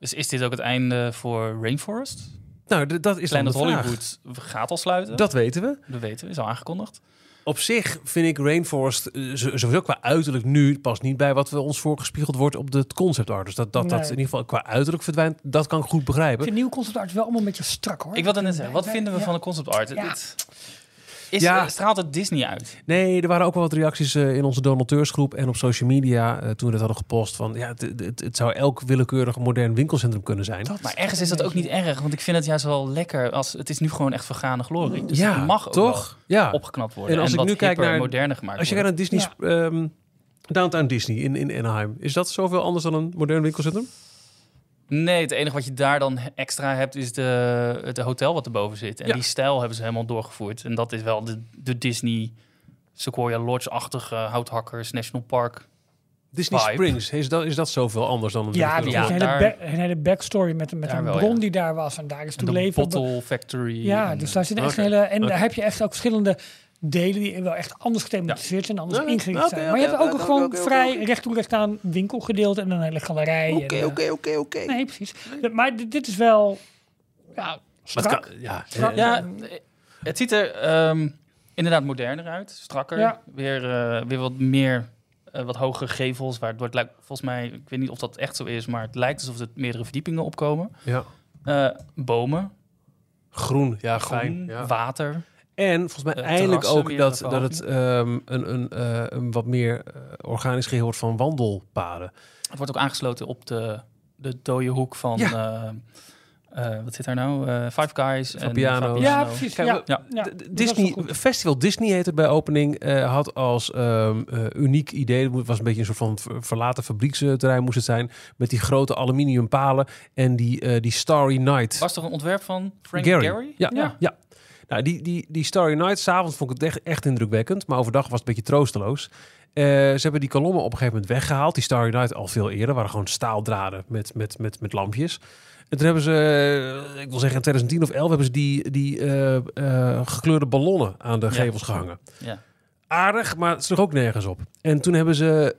Dus is dit ook het einde voor Rainforest? Nou, dat is Planet. Hollywood gaat al sluiten. Dat weten we. Dat weten we, is al aangekondigd. Op zich vind ik Rainforest eh, zo- sowieso qua uiterlijk nu past niet bij wat we ons voorgespiegeld wordt op de concept art. Dus dat dat, dat in ieder geval qua uiterlijk verdwijnt, dat kan ik goed Ik begrijpen. vind nieuwe concept art wel allemaal een beetje strak hoor. Ik wilde net zeggen, wat Wij- vinden we ja. van de concept art? Ja. Dit is, Ja. straalt het Disney uit? Nee, er waren ook wel wat reacties eh, in onze donateursgroep en op social media eh, toen we het hadden gepost van ja, het, het, het zou elk willekeurig modern winkelcentrum kunnen zijn. Dat Maar ergens is dat ook niet erg, want ik vind het juist wel lekker. Als, het is nu gewoon echt vergane glorie. Dus ja, het mag ook toch? Ja. wel opgeknapt worden. En als ik wat nu kijk naar- moderner gemaakt Als je gaat naar Disney's ehm, Downtown Disney in, in Anaheim, is dat zoveel anders dan een modern winkelcentrum? Nee, het enige wat je daar dan extra hebt is de, het hotel wat erboven zit. En Ja. die stijl hebben ze helemaal doorgevoerd. En dat is wel de, de Disney Sequoia Lodge-achtige houthakkers, National Park. Disney Vibe. Springs, is dat, is dat zoveel anders dan een Ja, is Ja, een, hele daar- ba- een hele backstory met, met een wel, bron ja. die daar was. En daar is En toen de leven... Bottle Factory. Ja, en, dus eh, daar zitten echt Oké. een hele... En daar heb je echt ook verschillende delen die wel echt anders gethematiseerd zijn en anders Oké, ingericht zijn. Maar je hebt ook een gewoon vrij recht toe recht aan winkelgedeelte en een hele galerij. Oké, en, eh, oké, oké, oké. Nee, precies. Maar dit, dit is wel... Ja, strak. kan- ja, Strak. eh, Ja, het ziet er ehm, inderdaad moderner uit, strakker. Ja. Weer, eh, weer wat meer, eh, wat hogere gevels. Waardoor het lijkt, volgens mij, ik weet niet of dat echt zo is, maar het lijkt alsof er meerdere verdiepingen opkomen. ja. Eh, bomen, Groen, ja, groen, fijn. Ja. water. En volgens mij Eh, eindelijk ook meerdere dat, dat het ehm, een, een, eh, een wat meer eh, organisch geheel wordt van wandelpaden. Het wordt ook aangesloten op de, de dode hoek van... eh, eh, wat zit daar nou? Eh, Five Guys en Fabiano. Ja, precies. Ja. Ja. Ja, Disney. Festival Disney heette het bij opening, eh, had als ehm, eh, uniek idee, het was een beetje een soort van ver- verlaten fabrieksterrein moest het zijn, met die grote aluminium palen en die, eh, die Starry Night. Was toch een ontwerp van Frank Gary. Gary? Ja, Ja. ja. Nou, die, die, die Starry Night, s'avonds vond ik het echt, echt indrukwekkend, maar overdag was het een beetje troosteloos. Eh, ze hebben die kolommen op een gegeven moment weggehaald. Die Starry Night al veel eerder, waren gewoon staaldraden met, met, met, met lampjes. En toen hebben ze, eh, ik wil zeggen in 2010 of 11, hebben ze die, die eh, gekleurde ballonnen aan de Ja. gevels gehangen. Ja. Aardig, maar het sloeg ook nergens op. En toen hebben ze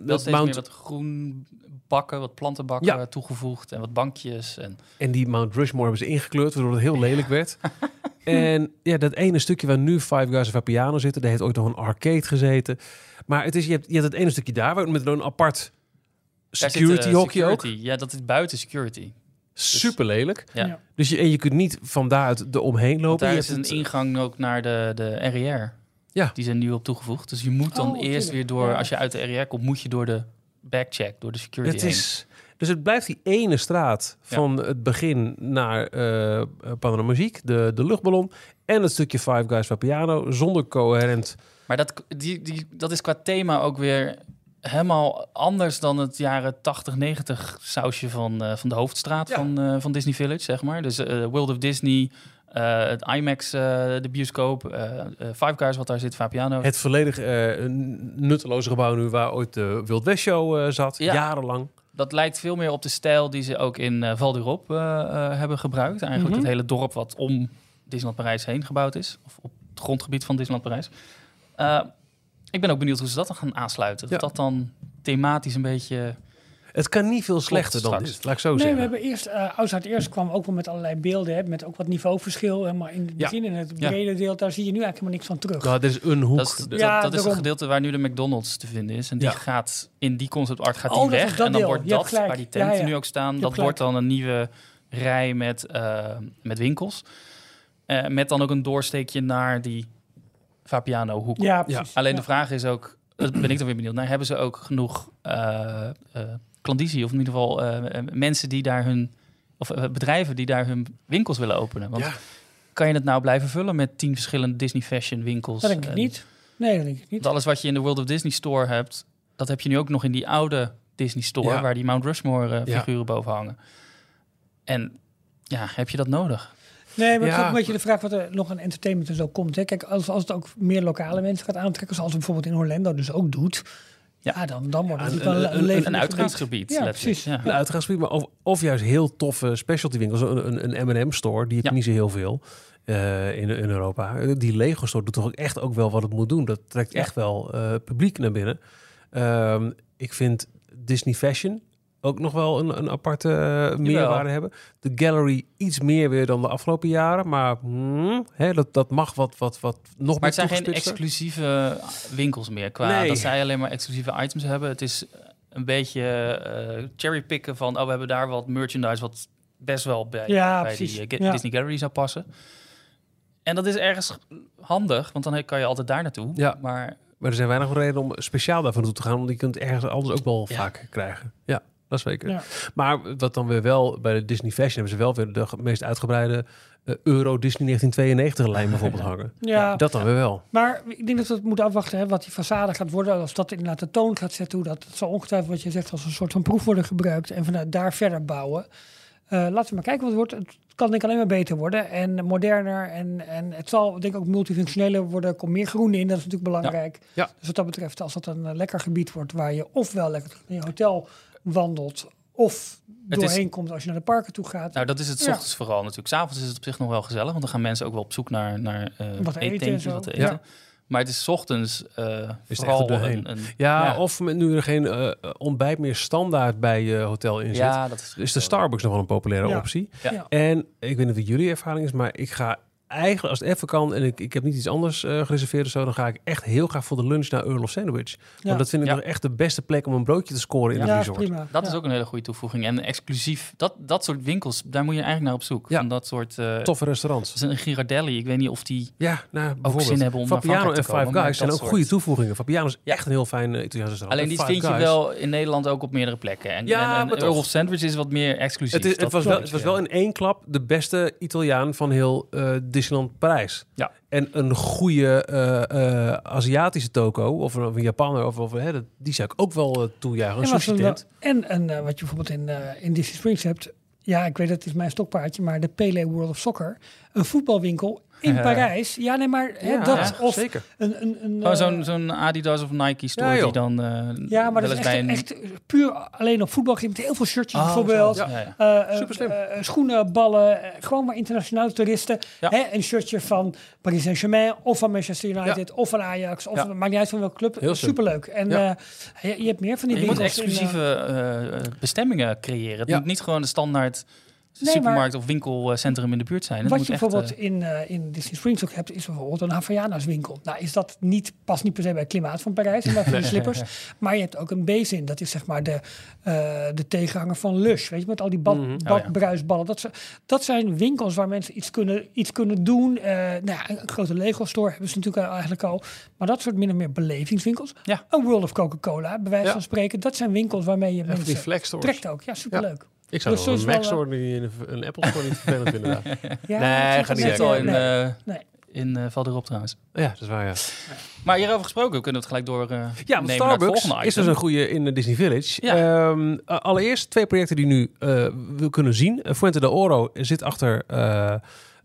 dat Mount, meer wat groen bakken, wat plantenbakken Ja. toegevoegd en wat bankjes. En en die Mount Rushmore hebben ze ingekleurd, waardoor het heel lelijk werd. en ja, dat ene stukje waar nu Five Guys en Vapiano zitten, daar heeft ooit nog een arcade gezeten. Maar het is, je, hebt, je hebt het ene stukje daar, waar- met een apart zit, security eh, hokje ook. Ja, dat is buiten security. Super lelijk. Ja. Ja. Dus je, en je kunt niet van daaruit er omheen Want lopen. daar Je is een het- ingang ook naar de, de RER. Ja. Die zijn nu op toegevoegd. Dus je moet dan Oh, eerst weer door, Ja. als je uit de RER komt, moet je door de backcheck, door de security Het is, dus het blijft die ene straat Ja. van het begin naar eh Panoramaziek, de, de luchtballon en het stukje Five Guys van Piano zonder coherent. Maar dat, die, die, dat is qua thema ook weer helemaal anders dan het jaren 80, 90 sausje van, eh, van de hoofdstraat Ja. van, eh, van Disney Village, zeg maar. Dus eh, World of Disney, eh, het IMAX, eh, de bioscoop, eh eh, Five Guys wat daar zit, Fabiano. Het volledig eh, nutteloze gebouw nu waar ooit de Wild West Show eh, zat, Ja. jarenlang. Dat lijkt veel meer op de stijl die ze ook in eh Val d'Europe hebben gebruikt. Eigenlijk Mhm. het hele dorp wat om Disneyland Parijs heen gebouwd is. Of op het grondgebied van Disneyland Parijs. Eh, ik ben ook benieuwd hoe ze dat dan gaan aansluiten. Dat Ja. dat dan thematisch een beetje... Het kan niet veel slechter dan straks. dit, laat ik zo Nee, zeggen. we hebben eerst, uh, Oud Eerst kwam ook wel met allerlei beelden, hè, met ook wat niveauverschil. Hè, maar in het Ja. begin, in het Ja. brede deel, daar zie je nu eigenlijk helemaal niks van terug. Nou, dit is een hoek. Dat is, dat, Ja, dat is het gedeelte waar nu de McDonald's te vinden is. En die Ja. gaat in die concept art gaat Oh, die dat weg. dat en dan deel. wordt dat, waar die tenten Ja, ja. nu ook staan, dat wordt dan een nieuwe rij met, eh, met winkels. Eh, met dan ook een doorsteekje naar die Vapiano hoek. ja, precies. Alleen Ja. de vraag is ook, dat ben ik dan weer benieuwd naar, hebben ze ook genoeg eh eh, klandizie, of in ieder geval eh, eh, mensen die daar hun, of eh, bedrijven die daar hun winkels willen openen? Want Ja. kan je het nou blijven vullen met tien verschillende Disney fashion winkels? Dat denk ik En- niet. Nee, dat denk ik niet. Want alles wat je in de World of Disney Store hebt, dat heb je nu ook nog in die oude Disney Store, Ja. waar die Mount Rushmore Ja. figuren boven hangen. En ja, heb je dat nodig? Nee, maar het is Ja. ook een beetje de vraag wat er nog aan entertainment en zo komt. Hè. Kijk, als, als het ook meer lokale mensen gaat aantrekken, zoals het bijvoorbeeld in Orlando dus ook doet, ja, Ja. dan, dan wordt het Ja, een- een, een- levendig Een uitgaansgebied. Ja, precies. Ja. Een uitgaansgebied, maar of, of juist heel toffe specialty winkels. Een, een, een M&M store, die heb je Ja. niet zo heel veel eh, in, in Europa. Die Lego store doet toch ook echt ook wel wat het moet doen. Dat trekt Ja. echt wel eh, publiek naar binnen. Ehm, ik vind Disney Fashion ook nog wel een, een aparte eh, meerwaarde hebben. De gallery iets meer weer dan de afgelopen jaren. Maar hmm, hè, dat, dat mag wat, wat, wat nog Maar het zijn geen exclusieve winkels meer. Qua Nee. dat zij alleen maar exclusieve items hebben. Het is een beetje eh cherrypicken van... oh, we hebben daar wat merchandise wat best wel bij, Ja, bij die eh, Ja. Disney Gallery zou passen. En dat is ergens handig, want dan kan je altijd daar naartoe. Ja. Maar Maar er zijn weinig redenen om speciaal daarvan naartoe te gaan. Want je kunt het ergens anders ook wel Ja. vaak krijgen. Ja, dat zeker. Ja. Maar wat dan weer wel bij de Disney Fashion hebben ze wel weer de meest uitgebreide eh, Euro Disney 1992 lijn bijvoorbeeld hangen. Ja, Dat dan weer wel. maar ik denk dat we het moeten afwachten hè, wat die façade gaat worden. Als dat inderdaad de toon gaat zetten, hoe dat, dat zal ongetwijfeld wat je zegt als een soort van proef worden gebruikt. En vanuit daar verder bouwen. Eh, laten we maar kijken wat het wordt. Het kan denk ik alleen maar beter worden en moderner. En, en het zal denk ik ook multifunctioneler worden. Er komt meer groen in, dat is natuurlijk belangrijk. Ja. Dus wat dat betreft, als dat een eh, lekker gebied wordt waar je ofwel lekker in je hotel wandelt, of is- doorheen komt als je naar de parken toe gaat. nou, dat is het 's Ja. ochtends vooral natuurlijk. S'avonds is het op zich nog wel gezellig, want dan gaan mensen ook wel op zoek naar, naar eh Wat te eten en eetentjes, zo. wat te Ja. eten. Maar het is 's ochtends eh echt vooral er doorheen. een, een Ja, Ja. of met nu er geen eh, ontbijt meer standaard bij je hotel in zit. ja, dat is is de Starbucks nog wel een populaire Ja. optie. Ja. Ja. En ik weet niet wat jullie ervaring is, maar ik ga eigenlijk, als het even kan en ik, ik heb niet iets anders eh, gereserveerd of zo, dan ga ik echt heel graag voor de lunch naar Earl of Sandwich. Ja. Want dat vind ik Ja. nog echt de beste plek om een broodje te scoren in ja, het resort. prima. Dat Ja. is ook een hele goede toevoeging. En exclusief, dat, dat soort winkels, daar moet je eigenlijk naar op zoek. Ja. Van dat soort... eh Toffe restaurants. dat is een Girardelli, ik weet niet of die... Ja, nou, bijvoorbeeld. zin hebben om naar Fabiano en Five komen, Guys zijn ook goede toevoegingen. Fabiano is echt een heel fijn uh, Italiaans restaurant. Alleen En die vind je wel in Nederland ook op meerdere plekken. En, Ja, en, en maar Earl of Sandwich is wat meer exclusief. Het, is, het, was wel, het was ja. wel in één klap de beste Italiaan van heel eh, Disneyland Parijs. Ja. En een goede eh, eh, Aziatische toko, of een, of een Japaner, of, of, hè, dat, die zou ik ook wel eh, toejuichen. Een En, sushi tent. en een, wat je bijvoorbeeld in, eh, in Disney Springs hebt. Ja, ik weet dat het is mijn stokpaardje, maar de Pele World of Soccer. Een voetbalwinkel in Ja. Parijs. Ja, nee, maar hè, Ja, dat of zeker. een, een, een Gewoon eh, zo'n zo'n Adidas of Nike store Ja, die dan eh ja, maar dat is echt, een... echt puur alleen op voetbal. Heel veel shirtjes Oh, bijvoorbeeld. Ja. Eh, eh, eh, schoenen, ballen, eh, gewoon maar internationale toeristen. Hè, een shirtje van Paris Saint-Germain of van Manchester United of van Ajax. Of Ja. maakt niet uit van welke club. Heel. Superleuk. En eh, je, je hebt meer van die Je moet in, eh, exclusieve eh, bestemmingen creëren. Het moet niet gewoon de standaard Nee, supermarkt of winkelcentrum in de buurt zijn. Het Wat moet je echt, bijvoorbeeld eh, in, eh, in Disney Springs ook hebt, is bijvoorbeeld een Havaianas winkel. Nou is dat niet, past niet per se bij het klimaat van Parijs en bij die slippers. Maar je hebt ook een Bezin. Dat is zeg maar de, eh, de tegenhanger van Lush. Weet je, met al die bad, Mhm. Oh, badbruisballen. Dat, zijn- dat zijn winkels waar mensen iets kunnen, iets kunnen doen. Nou ja, een, grote Lego store hebben ze natuurlijk eigenlijk al. Maar dat soort min of meer belevingswinkels. Ja. Een World of Coca-Cola, bij wijze Ja. van spreken. Dat zijn winkels waarmee je mensen trekt ook. Ja, superleuk. Ik zou Dus wel zo een Mac store niet, een, een Apple store niet vervelend vinden. Ja, Nee, is niet net zit al wel- in, nee. eh Nee. in eh Valderop trouwens. Ja, dat is waar, ja. Maar hierover gesproken, kunnen we het gelijk door eh Ja, nemen Starbucks is dus een goede in de Disney Village. Ja. Ehm, allereerst twee projecten die nu eh, we kunnen zien. Fuente de Oro zit achter eh,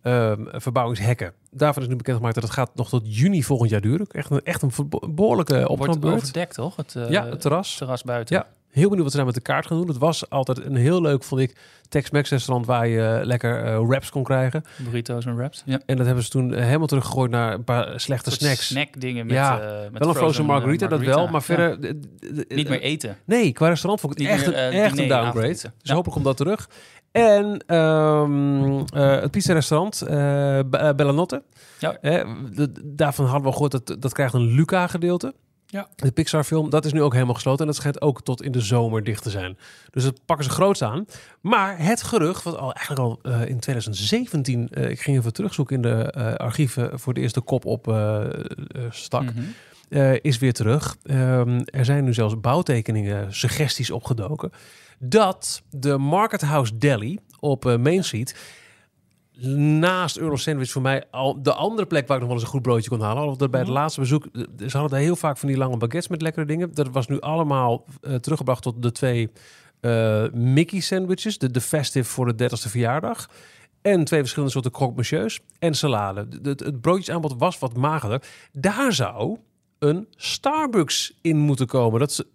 ehm, verbouwingshekken. Daarvan is nu bekendgemaakt dat het gaat nog tot juni volgend jaar duren. Echt een, echt een behoorlijke Wordt opknapbeurt. overdekt, toch? Het, eh, Ja, het terras. terras buiten. Ja. Heel benieuwd wat ze daar met de kaart gaan doen. Het was altijd een heel leuk, vond ik, Tex-Mex restaurant waar je lekker eh, wraps kon krijgen. Burritos en wraps. Ja. En dat hebben ze toen eh, helemaal teruggegooid naar een paar slechte snacks. Snackdingen met, Ja, eh, met wel een frozen eh, margarita, dat wel. Maar verder... de- de- de- Niet meer eten. Nee, qua restaurant vond ik het Niet echt, meer, een, eh, echt een diner, downgrade. Dus Ja. hopelijk komt dat terug. En ehm, eh, het pizza-restaurant, eh Be- eh, Bellanotte. Ja. Eh, daarvan hadden we gehoord dat dat krijgt een Luca-gedeelte. Ja. De Pixar-film, dat is nu ook helemaal gesloten. En dat schijnt ook tot in de zomer dicht te zijn. Dus dat pakken ze groots aan. Maar het gerucht, wat al eigenlijk al eh, in 2017... eh, ik ging even terugzoeken in de eh, archieven... voor de eerste kop op stak Mhm. is weer terug. Ehm, er zijn nu zelfs bouwtekeningen, suggesties opgedoken. Dat de Market House Deli op Main Street. Naast Earl of Sandwich voor mij al de andere plek waar ik nog wel eens een goed broodje kon halen. Of dat bij het laatste bezoek. eh, Ze hadden daar heel vaak van die lange baguettes met lekkere dingen. Dat was nu allemaal eh, teruggebracht tot de twee eh, Mickey sandwiches, de, de festive voor de 30ste verjaardag. En twee verschillende soorten croque monsieurs en salade. De- Het, het broodjesaanbod was wat magerder. Daar zou een Starbucks in moeten komen. Dat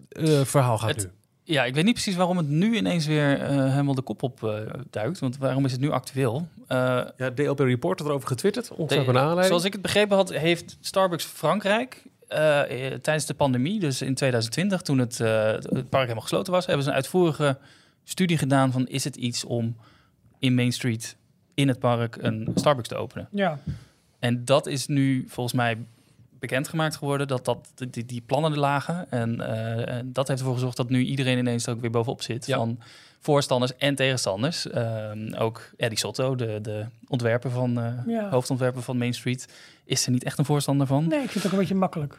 verhaal gaat Het- nu. Ja, ik weet niet precies waarom het nu ineens weer eh, helemaal de kop op eh, duikt. Want waarom is het nu actueel? Eh, Ja, DLP Report had erover getwitterd. Ongeveer een aanleiding. zoals ik het begrepen had, heeft Starbucks Frankrijk tijdens de pandemie, dus in 2020, toen het, eh, het park helemaal gesloten was, hebben ze een uitvoerige studie gedaan van is het iets om in Main Street in het park een Starbucks te openen. Ja. En dat is nu volgens mij bekendgemaakt geworden, dat, dat die, die plannen er lagen. En eh, en dat heeft ervoor gezorgd dat nu iedereen ineens er ook weer bovenop zit. Ja. Van voorstanders en tegenstanders. Ehm, ook Eddie Sotto, de, de ontwerper van, eh, Ja. hoofdontwerper van Main Street, is er niet echt een voorstander van. Nee, ik vind het ook een beetje makkelijk.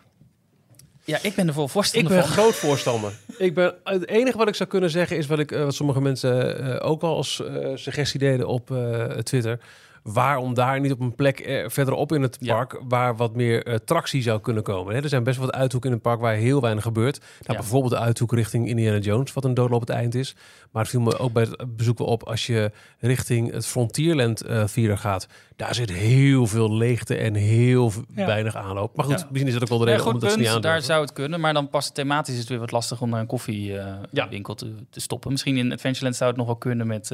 Ja, ik ben er voor Ik voorstander ben van. groot voorstander. ik ben, het enige wat ik zou kunnen zeggen is wat, ik, eh, wat sommige mensen eh, ook al als suggestie deden op eh, Twitter. Waarom daar niet op een plek eh, verderop in het Ja. park waar wat meer eh, tractie zou kunnen komen. Hè, er zijn best wel wat uithoeken in het park waar heel weinig gebeurt. Nou, Ja. Bijvoorbeeld de uithoek richting Indiana Jones, wat een doodlopend eind is. Maar het viel me ook bij het bezoek wel op als je richting het Frontierland eh Theater gaat. Daar zit heel veel leegte en heel Ja. weinig aanloop. Maar goed, Ja. misschien is dat ook wel de Ja, reden goed om dat ze punt, niet aan daar zou het kunnen. Maar dan past thematisch is het weer wat lastig om naar een koffiewinkel Ja. winkel te, te stoppen. Misschien in Adventureland zou het nog wel kunnen met...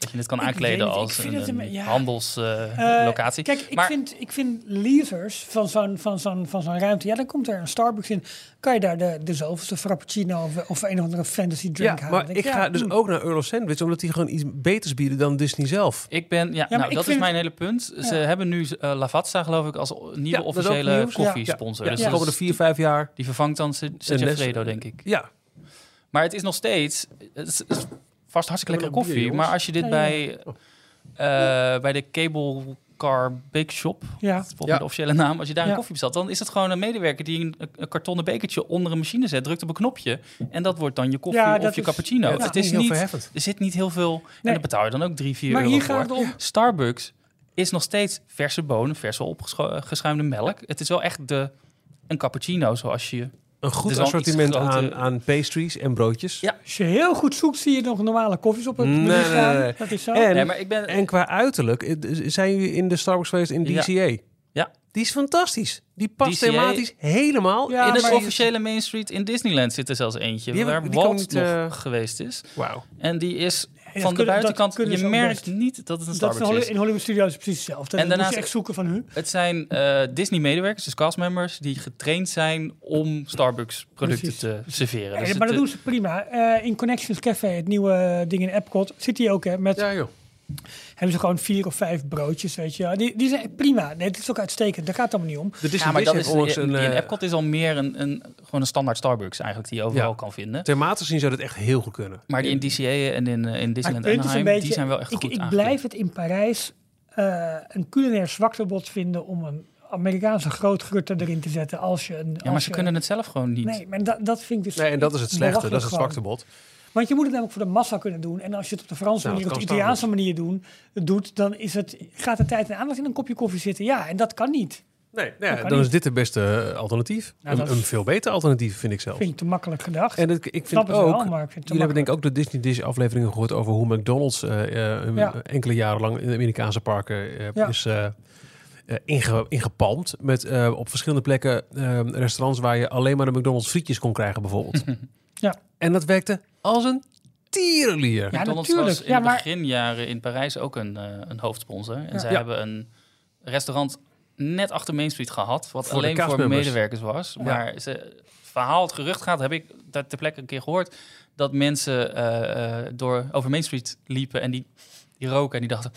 dat je het kan Ik aankleden het, ik als vind een, het een- een ja. handelslocatie. Kijk, ik, Maar- vind, ik vind leasers van zo'n van zo'n van zo'n ruimte. Ja, dan komt er een Starbucks in. Kan je daar de, de zoveelste frappuccino of, of een of andere fantasy drink Ja, halen? maar ik ga ja, dus hmm. ook naar Euro Sandwich, omdat die gewoon iets beters bieden dan Disney zelf. Ik ben, ja, nou, ik dat is mijn hele punt. Ze Ja. hebben nu eh, Lavazza, geloof ik, als nieuwe officiële koffiesponsor. Ja, Dus de komende vier, vijf jaar. die vervangt dan Segafredo, Les- denk ik. Ja, Maar het is nog steeds het is, het is vast hartstikke lekkere bier, koffie. maar als je dit Ja, bij, Oh. eh, bij de Cable Car Bake Shop, Ja. dat is volgens Ja. de officiële naam, als je daar Ja. een koffie bestelt, dan is het gewoon een medewerker die een, een kartonnen bekertje onder een machine zet, drukt op een knopje en dat wordt dan je koffie Ja, of dat je is- cappuccino. Ja, het is niet verheffend. er zit niet heel veel, en dan betaal je dan ook 3, 4 Maar euro hier voor. gaat het om. Starbucks is nog steeds verse bonen, verse opgeschuimde melk. Het is wel echt de, een cappuccino zoals je... Een goed assortiment aan, aan pastries en broodjes. Ja. Als je heel goed zoekt, zie je nog normale koffies op het Nee, menu nee, staan. nee, nee. Dat is zo. En, Nee, maar ik ben... en qua uiterlijk, eh, zijn jullie in de Starbucks geweest in. DCA? Ja. Die is fantastisch. Die past DCA thematisch helemaal. Ja, in het maar- officiële Main Street in Disneyland zit er zelfs eentje. Die waar die Walt niet, nog eh, geweest is. Wauw. En die is van de kunnen- buitenkant... Je merkt best. niet dat het een dat is in, Starbucks is. in Hollywood Studios precies hetzelfde. En En daarnaast je echt zoeken van hun. Het zijn eh, Disney-medewerkers, dus castmembers... die getraind zijn om Starbucks-producten te serveren. Ja, Dus maar dat het, doen ze prima. Eh, in Connections Café, het nieuwe ding in Epcot, zit die ook. Hè, met, Ja, joh. Hebben ze gewoon vier of vijf broodjes, weet je. Die, die zijn prima. Nee, het is ook uitstekend. Daar gaat het allemaal niet om. De Disney ja, maar dat is, een... in eh, Epcot is al meer een, een, gewoon een standaard Starbucks eigenlijk... die je overal Ja. kan vinden. Thematisch zien zou dat echt heel goed kunnen. Maar die in DCA en in, eh, in Disneyland Anaheim... beetje, die zijn wel echt ik, goed ik blijf het in Parijs eh, een culinair zwaktebod vinden om een Amerikaanse grootgutter erin te zetten als je een... Ja, maar ze je- kunnen het zelf gewoon niet. Nee, maar dat, dat vind ik dus... Nee, en dat is het slechte. Dat is het gewoon. Want je moet het namelijk voor de massa kunnen doen. En als je het op de Franse Nou, manier het of de Italiaanse manier doen, doet, dan is het, gaat de tijd en aandacht in een kopje koffie zitten. Ja, en dat kan niet. Nee, nou ja, dan niet. is dit de beste eh, alternatief. Nou, een, is- een veel beter alternatief, vind ik zelf. Vind ik te makkelijk gedacht. En het, ik Snap vind het ook... wel, maar ik vind het te Jullie hebben denk ik ook de Disney Dish afleveringen gehoord over hoe McDonald's eh, eh, Ja. enkele jaren lang in de Amerikaanse parken Ja. is inge, ingepalmd. Met eh, op verschillende plekken restaurants waar je alleen maar de McDonald's frietjes kon krijgen bijvoorbeeld. Ja. En dat werkte als een tierenlier. Ja, McDonald's natuurlijk. was in Ja, de maar- beginjaren in Parijs ook een, eh, een hoofdsponsor. En Ja. zij Ja. hebben een restaurant net achter Main Street gehad, wat Voor de alleen voor medewerkers was. Ja. Maar ze, verhaal, het gerucht gaat, heb ik daar ter plekke een keer gehoord, dat mensen eh, eh, door over Main Street liepen en die, die roken en die dachten,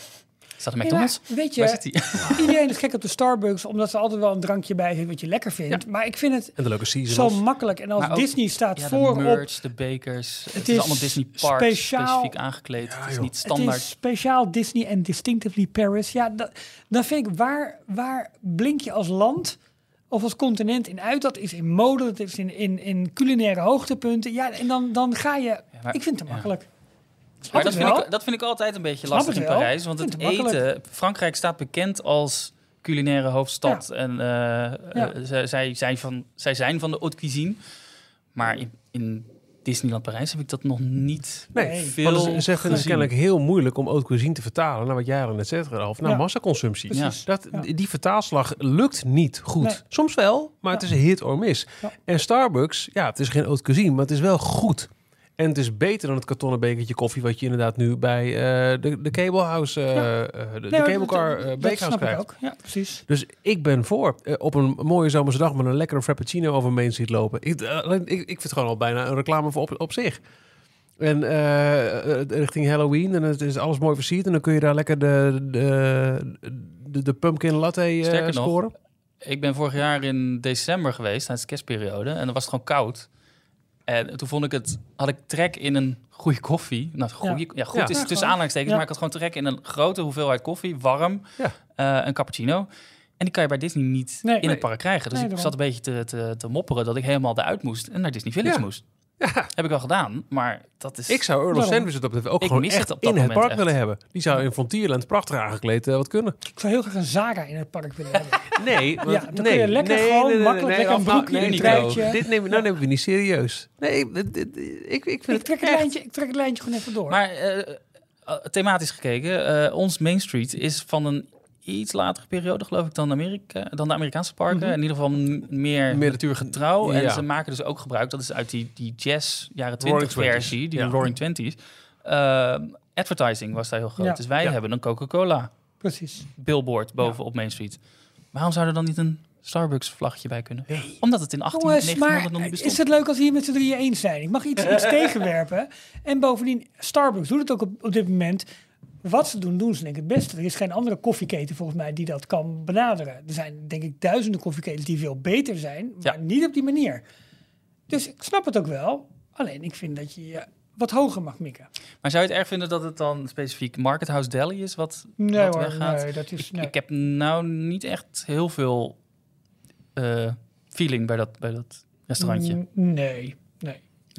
is dat een Ja, McDonald's? maar weet Waar je, zit die? iedereen is gek op de Starbucks, omdat ze altijd wel een drankje bij heeft wat je lekker vindt. Maar ik vind het En de leuke zo makkelijk. En als ook- Disney staat Ja, de merch, de bakers. Het, is, is allemaal Disney Parks speciaal- specifiek aangekleed. Ja, het is niet Het standaard. is speciaal Disney en distinctively Paris. Ja, dat, dan vind ik, waar, waar blink je als land of als continent in uit? Dat is in mode, dat is in, in, in culinaire hoogtepunten. Ja, en dan, dan ga je... maar- ik vind het te ja. Maar dat vind, ik, dat vind ik altijd een beetje Snap lastig in. Parijs. Want het eten... Frankrijk staat bekend als culinaire hoofdstad. En eh, Ja. eh, zij, zij, zijn van, zij zijn van de haute cuisine. Maar in, in Disneyland Parijs heb ik dat nog niet Nee, veel Want ze- ze vinden het gezien. kennelijk heel moeilijk om haute cuisine te vertalen naar wat jij al net zegt, Ralf, naar Ja. massaconsumptie. Precies. Dat, Ja. Die vertaalslag lukt niet goed. Nee. Soms wel, maar het is een hit or miss. Ja. En Starbucks, ja, het is geen haute cuisine, maar het is wel goed. En het is beter dan het kartonnen bekertje koffie wat je inderdaad nu bij eh, de, de Cable House, eh, Ja. eh, de, de Nee, Cable Car Bakehouse ik krijgt. ook. Ja, precies. Dus ik ben voor op een mooie zomerse dag met een lekkere frappuccino over Main Street lopen. Ik, alleen- ik, ik vind het gewoon al bijna een reclame voor op, op zich. En richting Halloween en het is alles mooi versierd. En dan kun je daar lekker de, de, de, de pumpkin latte nog, scoren. Ik ben vorig jaar in december geweest, tijdens de kerstperiode. En dan was het gewoon koud. En toen vond ik het, had ik trek in een goede koffie. Nou, goede, ja. goed Ja. is Ja, tussen aanhalingstekens, Ja. maar ik had gewoon trek in een grote hoeveelheid koffie, warm, Ja. eh, een cappuccino. En die kan je bij Disney niet Nee. in Nee. het park krijgen. Dus Nee, ik zat een beetje te, te, te mopperen dat ik helemaal eruit moest en naar Disney Village Ja. moest. Ja, Heb ik wel gedaan, maar dat is... ik zou Earl of? Sandwich het op de, ook Ik gewoon het echt in het park echt. willen hebben. Die zou in Frontierland prachtig aangekleed eh, wat kunnen. Ik zou heel graag een Zara in het park willen hebben. Nee, want- Ja, dan kun nee, je lekker nee, gewoon nee, nee, makkelijk nee, lekker een broekje, nee, een truitje. Dit nemen, nou nemen we niet serieus. Nee, dit- dit- ik, ik vind Ik trek het, echt- lijntje, ik trek het lijntje gewoon even door. Maar eh, eh, thematisch gekeken, eh, ons Main Street is van een iets latere periode, geloof ik, dan, Amerika, dan de Amerikaanse parken. Mhm. In ieder geval meer, Meer- natuurgetrouw. Ja. En ze maken dus ook gebruik, dat is uit die, die jazz jaren Roaring 20 versie, die Ja. Roaring Twenties. Eh, advertising was daar heel groot. Ja. Dus wij hebben een Coca-Cola Precies. billboard boven op Main Street. Waarom zou er dan niet een Starbucks vlaggetje bij kunnen? Omdat het in 18, Jongens, 1900 nog maar niet is bestond. het leuk als we hier met z'n drieën eens zijn? Ik mag iets, iets tegenwerpen. En bovendien, Starbucks doet het ook op, op dit moment. Wat ze doen, doen ze denk ik het beste. Er is geen andere koffieketen volgens mij die dat kan benaderen. Er zijn denk ik duizenden koffieketens die veel beter zijn, maar Ja. niet op die manier. Dus ik snap het ook wel. Alleen ik vind dat je je wat hoger mag mikken. Maar zou je het erg vinden dat het dan specifiek Market House Deli is wat, Nee wat hoor, weggaat? nee, dat is... Ik, Nee. ik heb nou niet echt heel veel eh, feeling bij dat, bij dat restaurantje. Mm, nee.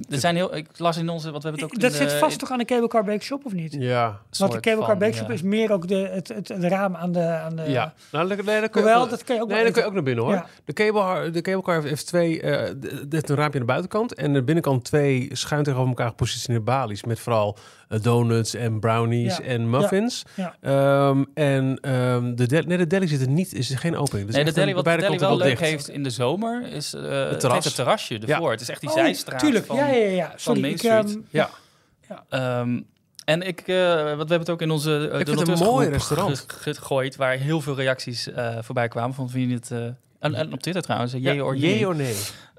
Er zijn heel, ik las in onze, wat we hebben het ook Dat in zit de- vast toch aan de Cable Car Bake Shop of niet? Ja. Want de Cable Car Shop ja. is meer ook de, het, het, het raam aan de... Aan de Ja. Nou, nee, dan kun je Hoewel, ook, dat kan je ook nee, kun je ook naar binnen hoor. Ja. De, cable, de cablecar heeft twee, eh, d- d- heeft een raampje aan de buitenkant en aan de binnenkant twee schuin tegenover elkaar gepositioneerde balies met vooral eh, donuts en brownies Ja. en muffins. Ja. Ehm, en ehm, de, del- nee, de deli zit er niet, is er geen opening. Dus Nee, de een- deli, wat de deli wel leuk dicht. heeft in de zomer is eh het, terras. het terrasje ervoor. Het is echt die Oh, zijstraat Tuurlijk, van, ja, ja, ja. Sorry, Main ik, Street. ehm, Ja. Ehm, en ik, eh, wat we hebben het ook in onze uh, vind het een mooi restaurant. gegooid, waar heel veel reacties eh, voorbij kwamen. Van vind je het, eh, en, en op Twitter trouwens, Ja, jee or jee nee.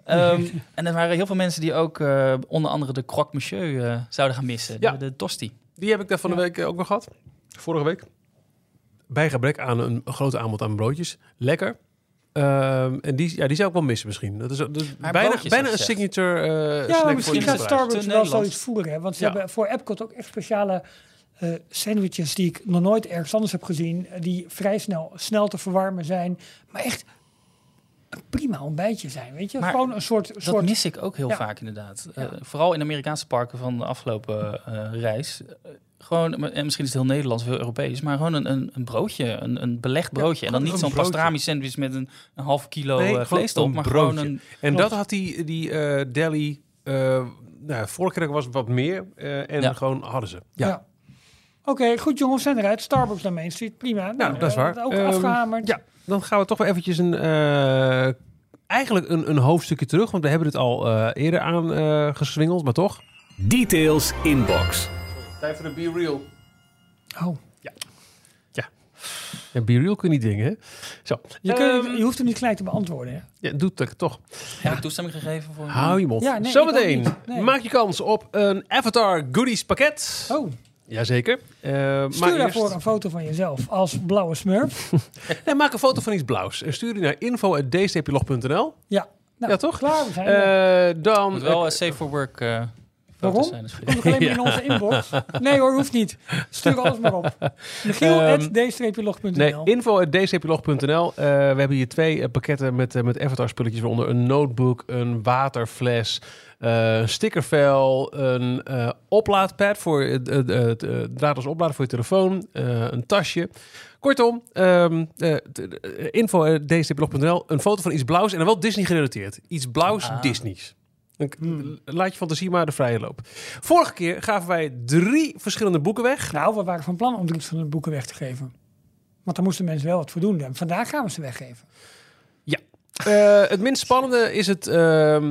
Ehm, en er waren heel veel mensen die ook eh, onder andere de croque monsieur eh, zouden gaan missen. Ja. De, de tosti. Die heb ik daar van de week eh, ook nog gehad. Vorige week. Bij gebrek aan een groot aanbod aan broodjes. Lekker. Ehm, en die, ja, die zou ik wel missen misschien. Dat is, dat is Maar bijna, bijna een signature eh Ja, snack maar voor misschien gaat. Starbucks wel zoiets voeren. Hè? Want ze Ja. hebben voor Epcot ook echt speciale eh, sandwiches die ik nog nooit ergens anders heb gezien. eh, Die vrij snel, snel te verwarmen zijn. Maar echt een prima ontbijtje zijn. Weet je? Maar Gewoon een soort... Dat soort mis ik ook heel Ja. vaak inderdaad. Ja. Eh, vooral in Amerikaanse parken van de afgelopen eh, reis. Eh, gewoon, en misschien is het heel Nederlands, heel Europees, maar gewoon een, een, een broodje, een, een belegd broodje. en dan niet zo'n pastrami sandwich met een, een half kilo Nee, vlees erop, maar broodje. gewoon een... En Klopt. dat had die, die eh deli... eh nou, vorige keer was het wat meer. eh, en Ja. gewoon hadden ze. Ja. Oké, goed jongens, we zijn eruit. Starbucks naar Main Street, prima. Nou, dat is waar. Ook Ehm, afgehamerd. ja. Dan gaan we toch wel eventjes een... eh, eigenlijk een, een hoofdstukje terug. Want we hebben het al eh, eerder aan eh, geswingeld, maar toch. Details Inbox. Tijd voor de Be Real. Oh. Ja, Be Real kun je niet dingen, hè? Zo. Je, kunt- Ehm, je hoeft hem niet gelijk te beantwoorden. Hè? ja, doet het toch. Heb ik toestemming gegeven voor... Hou je mond. Ja, nee, Zometeen. Nee. maak je kans op een Avatar Goodies pakket. Oh, Jazeker. Eh maar stuur eerst- daarvoor een foto van jezelf als blauwe smurf. Nee, maak een foto van iets blauws. En stuur die naar info.dstplog.nl. Ja. Nou, Ja, toch? Klaar, we zijn er. Eh dan... moet wel een safe for work eh Waarom? zijn. Dus Komt alleen maar in onze inbox. Nee hoor, hoeft niet. Stuur alles maar op. Michiel, Ehm. Nee, info.dcplog.nl. Eh we hebben hier twee eh, pakketten met, eh, met Avatar spulletjes. Waaronder een notebook, een waterfles, eh, een stickervel, een eh, oplaadpad voor het, het, eh, draadloos opladen voor je telefoon, eh, een tasje. Kortom, ehm eh, eh, info.dcplog.nl. Een foto van iets blauws en dan wel Disney gerelateerd. Iets blauws Ah. Disney's. Hmm. Laat je fantasie maar de vrije loop. Vorige keer gaven wij drie verschillende boeken weg. Nou, we waren van plan om drie verschillende boeken weg te geven. Want daar moesten mensen wel wat voor doen. En vandaag gaan we ze weggeven. Eh, het minst spannende is het, eh,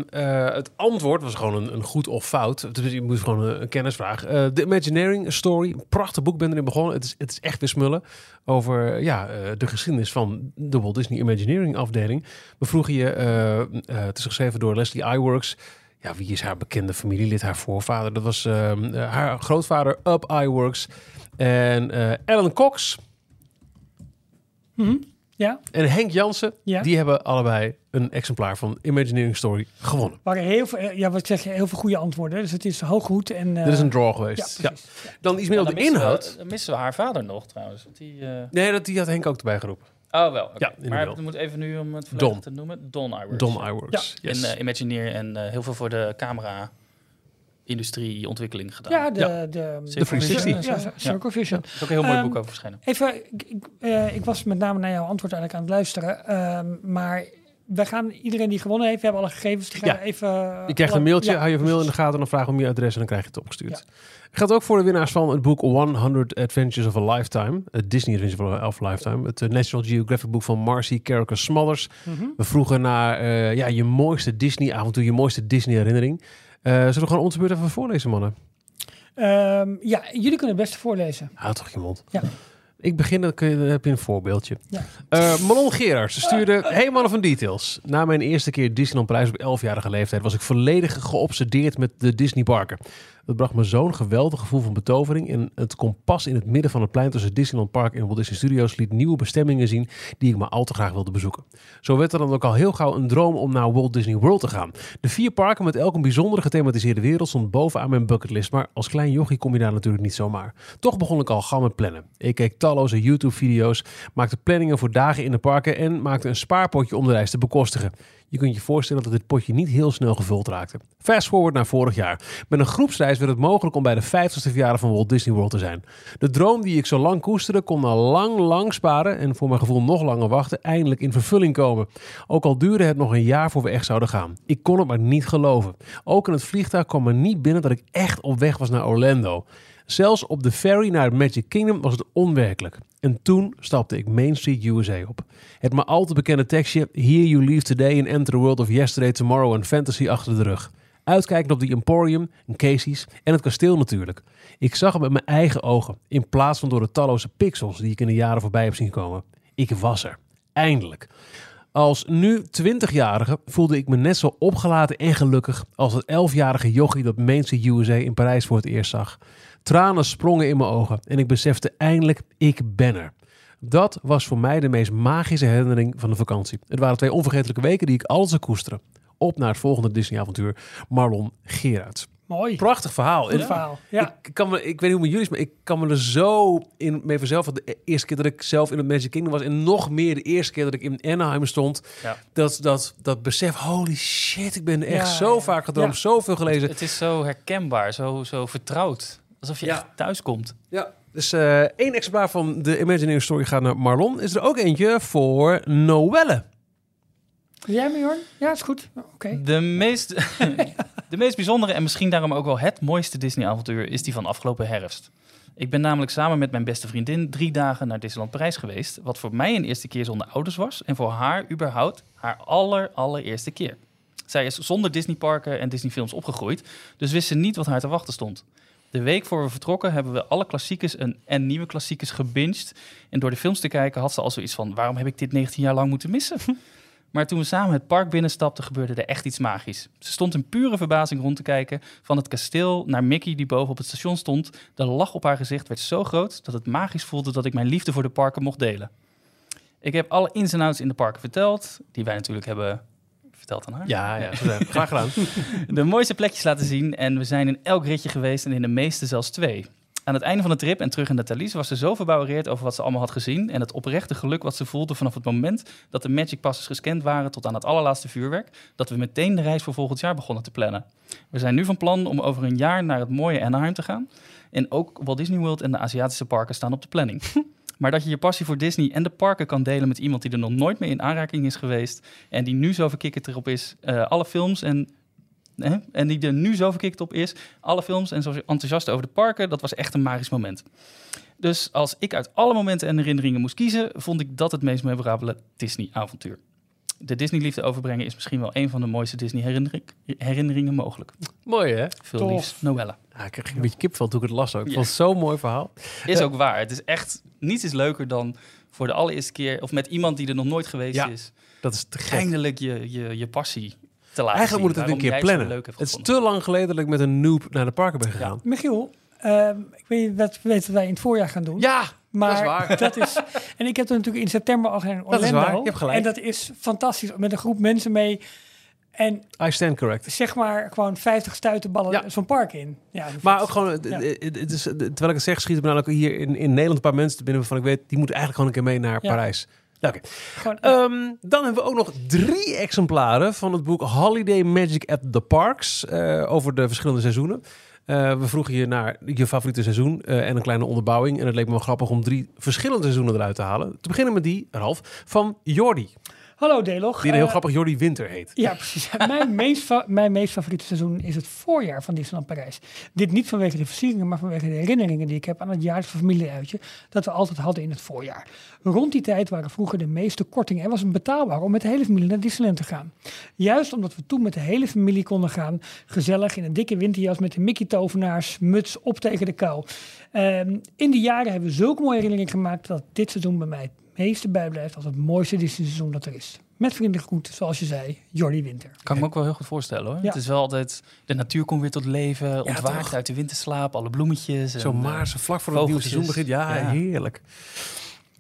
het antwoord. was gewoon een, een goed of fout. Dus je moet gewoon een, kennisvraag. Eh The Imagineering Story. Een prachtig boek ben erin begonnen. Het is, het is echt weer smullen. Over ja, de geschiedenis van de Walt Disney Imagineering afdeling. We vroegen je, het is geschreven door Leslie Iwerks. Ja, wie is haar bekende familielid, haar voorvader? Dat was ehm, eh, haar grootvader, Up Iwerks. En Alan Cox Mhm. Ja, en Henk Jansen. ja. Die hebben allebei een exemplaar van Imagineering Story gewonnen. waren heel veel, ja, wat zeg je, heel veel goede antwoorden. Dus het is hooggoed. En, eh, Dit is een draw ja, geweest. Ja, precies. Ja. Dan iets meer op dan de missen we- inhoud. dan missen we haar vader nog trouwens. Want die, eh, Nee, dat, die had Henk ook erbij geroepen. Oh, wel. oké. Ja, maar we moeten even nu om het Don. te noemen. Don Iwerks. Don ja. Iwerks. Yes. In eh, Imagineer en eh, heel veel voor de camera-industrie ontwikkeling gedaan. Ja, de, Ja. de, De 360. Ja, Circle Vision. Er is ook een heel mooi Ehm, boek over verschenen. Even, ik, ik, eh, ik was met name naar jouw antwoord eigenlijk aan het luisteren. Ehm, maar wij gaan iedereen die gewonnen heeft, we hebben alle gegevens. Die gaan Ja. we even. Je krijgt een mailtje, Ja, hou je mail in de gaten, dan vraag om je adres en dan krijg je het opgestuurd. Geldt ook voor de winnaars van het boek 100 Adventures of a Lifetime. Het Disney Adventures of a Lifetime. Het eh, National Geographic boek van Marcy Carricker Smothers. Mhm. We vroegen naar eh, ja, je mooiste Disney avontuur, je mooiste Disney herinnering. Eh zullen we gewoon om de beurt even voorlezen, mannen? Ehm, ja, jullie kunnen het beste voorlezen. Houd toch je mond. Ja. Ik begin, dan, kun je, dan heb je een voorbeeldje. Ja. Manon Gerards stuurde... Hey mannen van Details. Na mijn eerste keer Disneyland Prijs op 11-jarige leeftijd... was ik volledig geobsedeerd met de Disney parken. Dat bracht me zo'n geweldig gevoel van betovering... en het kompas in het midden van het plein tussen Disneyland Park en Walt Disney Studios... liet nieuwe bestemmingen zien die ik maar al te graag wilde bezoeken. Zo werd er dan ook al heel gauw een droom om naar Walt Disney World te gaan. De vier parken met elk een bijzondere gethematiseerde wereld... stond bovenaan mijn bucketlist, maar als klein jochie kom je daar natuurlijk niet zomaar. Toch begon ik al gauw met plannen. Ik keek talloze YouTube-video's, maakte planningen voor dagen in de parken en maakte een spaarpotje om de reis te bekostigen. Je kunt je voorstellen dat dit potje niet heel snel gevuld raakte. Fast forward naar vorig jaar. Met een groepsreis werd het mogelijk om bij de 50ste verjaardag van Walt Disney World te zijn. De droom die ik zo lang koesterde kon na lang, lang sparen en voor mijn gevoel nog langer wachten eindelijk in vervulling komen. Ook al duurde het nog een jaar voor we echt zouden gaan. Ik kon het maar niet geloven. Ook in het vliegtuig kwam er niet binnen dat ik echt op weg was naar Orlando. Zelfs op de ferry naar het Magic Kingdom was het onwerkelijk. En toen stapte ik Main Street USA op. Het maar al te bekende tekstje Here you leave today and enter the world of yesterday, tomorrow and fantasy achter de rug. Uitkijken op die Emporium, een Casey's en het kasteel natuurlijk. Ik zag het met mijn eigen ogen, in plaats van door de talloze pixels die ik in de jaren voorbij heb zien komen. Ik was er. Eindelijk. Als nu 20-jarige voelde ik me net zo opgelaten en gelukkig als het 11-jarige jochie dat Main Street USA in Parijs voor het eerst zag. Tranen sprongen in mijn ogen en ik besefte eindelijk, ik ben er. Dat was voor mij de meest magische herinnering van de vakantie. Het waren twee onvergetelijke weken die ik altijd zou koesteren. Op naar het volgende Disney-avontuur, Marlon Gerards. Mooi. Prachtig verhaal. Goed En verhaal. Ja. Ik, kan me, ik weet niet hoe met jullie is, maar ik kan me er zo in mee vanzelf. want De eerste keer dat ik zelf in het Magic Kingdom was en nog meer de eerste keer dat ik in Anaheim stond. Ja. Dat, dat, dat besef, holy shit, ik ben echt Ja, zo ja. vaak gedroomd, Ja. zoveel gelezen. Het is zo herkenbaar, zo, zo vertrouwd. Alsof je Ja. echt thuis komt. Ja. Dus eh, één exemplaar van de Imagineering Story gaat naar Marlon. Is er ook eentje voor Noelle. Jij me, Jorn? Ja, is goed. Oké. De meest, de meest bijzondere en misschien daarom ook wel het mooiste Disney-avontuur is die van afgelopen herfst. Ik ben namelijk samen met mijn beste vriendin drie dagen naar Disneyland Parijs geweest. Wat voor mij een eerste keer zonder ouders was. En voor haar überhaupt haar aller, allereerste keer. Zij is zonder Disneyparken en Disneyfilms opgegroeid. Dus wist ze niet wat haar te wachten stond. De week voor we vertrokken hebben we alle klassiekers en, en nieuwe klassiekers gebinged. En door de films te kijken had ze al zoiets van... waarom heb ik dit 19 jaar lang moeten missen? Maar toen we samen het park binnenstapten, gebeurde er echt iets magisch. Ze stond in pure verbazing rond te kijken. Van het kasteel naar Mickey, die boven op het station stond. De lach op haar gezicht werd zo groot dat het magisch voelde dat ik mijn liefde voor de parken mocht delen. Ik heb alle ins en outs in de parken verteld, die wij natuurlijk hebben verteld aan haar. Ja, ja, graag gedaan. De mooiste plekjes laten zien en we zijn in elk ritje geweest en in de meeste zelfs twee. Aan het einde van de trip en terug in de Thalys was ze zo verbouwereerd over wat ze allemaal had gezien en het oprechte geluk wat ze voelde vanaf het moment dat de Magic Passes gescand waren tot aan het allerlaatste vuurwerk, dat we meteen de reis voor volgend jaar begonnen te plannen. We zijn nu van plan om over een jaar naar het mooie Anaheim te gaan en ook Walt Disney World en de Aziatische parken staan op de planning. Maar dat je je passie voor Disney en de parken kan delen met iemand die er nog nooit mee in aanraking is geweest en die nu zo verkikkerd erop is, eh, alle films en hè, en die er nu zo verkikt op is, alle films en zo enthousiast over de parken, dat was echt een magisch moment. Dus als ik uit alle momenten en herinneringen moest kiezen, vond ik dat het meest memorabele Disney-avontuur. De Disney-liefde overbrengen is misschien wel een van de mooiste Disney-herinneringen mogelijk. Mooi hè? Veel Tof. liefs, Noelle. Ja, ik kreeg een beetje kipvel toen ik het las ook. Ik vond het zo'n mooi verhaal. Is ook waar. Het is echt, niets is leuker dan voor de allereerste keer, of met iemand die er nog nooit geweest Ja. is, Dat is te gek. eindelijk je, je, je passie te laten Eigenlijk zien, moet het een keer het plannen. leuk hebt Het is te lang geleden dat ik met een noob naar de parken ben gegaan. Michiel, ehm, ik weet wat, weet wat wij in het voorjaar gaan doen. Ja, maar dat is waar. dat is- en ik heb er natuurlijk in september al in Dat is Orlando. waar, je hebt gelijk. En dat is fantastisch. Met een groep mensen mee. En I stand correct. zeg maar gewoon 50 stuitenballen Ja. zo'n park in. Ja, dat Maar ook gewoon, het, Ja. het- het is, terwijl ik het zeg, schieten me ook hier in, in Nederland een paar mensen te binnen waarvan ik weet, die moeten eigenlijk gewoon een keer mee naar Ja. Parijs. Oké. gewoon, Ehm, dan hebben we ook nog drie exemplaren van het boek Holiday Magic at the Parks eh, over de verschillende seizoenen. Eh, we vroegen je naar je favoriete seizoen eh, en een kleine onderbouwing. En het leek me wel grappig om drie verschillende seizoenen eruit te halen. Te beginnen met die, Ralf, van Jordi. Hallo Delog. Die een heel Eh, grappig Jordi Winter heet. Ja, precies. mijn, meest mijn meest favoriete seizoen is het voorjaar van Disneyland Parijs. Dit niet vanwege de versieringen, maar vanwege de herinneringen die ik heb aan het jaarlijkse familieuitje dat we altijd hadden in het voorjaar. Rond die tijd waren vroeger de meeste kortingen en was het betaalbaar om met de hele familie naar Disneyland te gaan. Juist omdat we toen met de hele familie konden gaan, gezellig in een dikke winterjas met de Mickey tovenaars, muts op tegen de kou. Ehm, in die jaren hebben we zulke mooie herinneringen gemaakt dat dit seizoen bij mij meeste bijblijft als het mooiste Disney seizoen dat er is. Met vriendelijk groet, zoals je zei, Jordi Winter. Kan ik me ook wel heel goed voorstellen hoor. Ja. Het is wel altijd, de natuur komt weer tot leven, ontwaakt uit de winterslaap, alle bloemetjes. en, Zo eh, maar, zo vlak voor het nieuwe seizoen begint. Ja, Ja. heerlijk.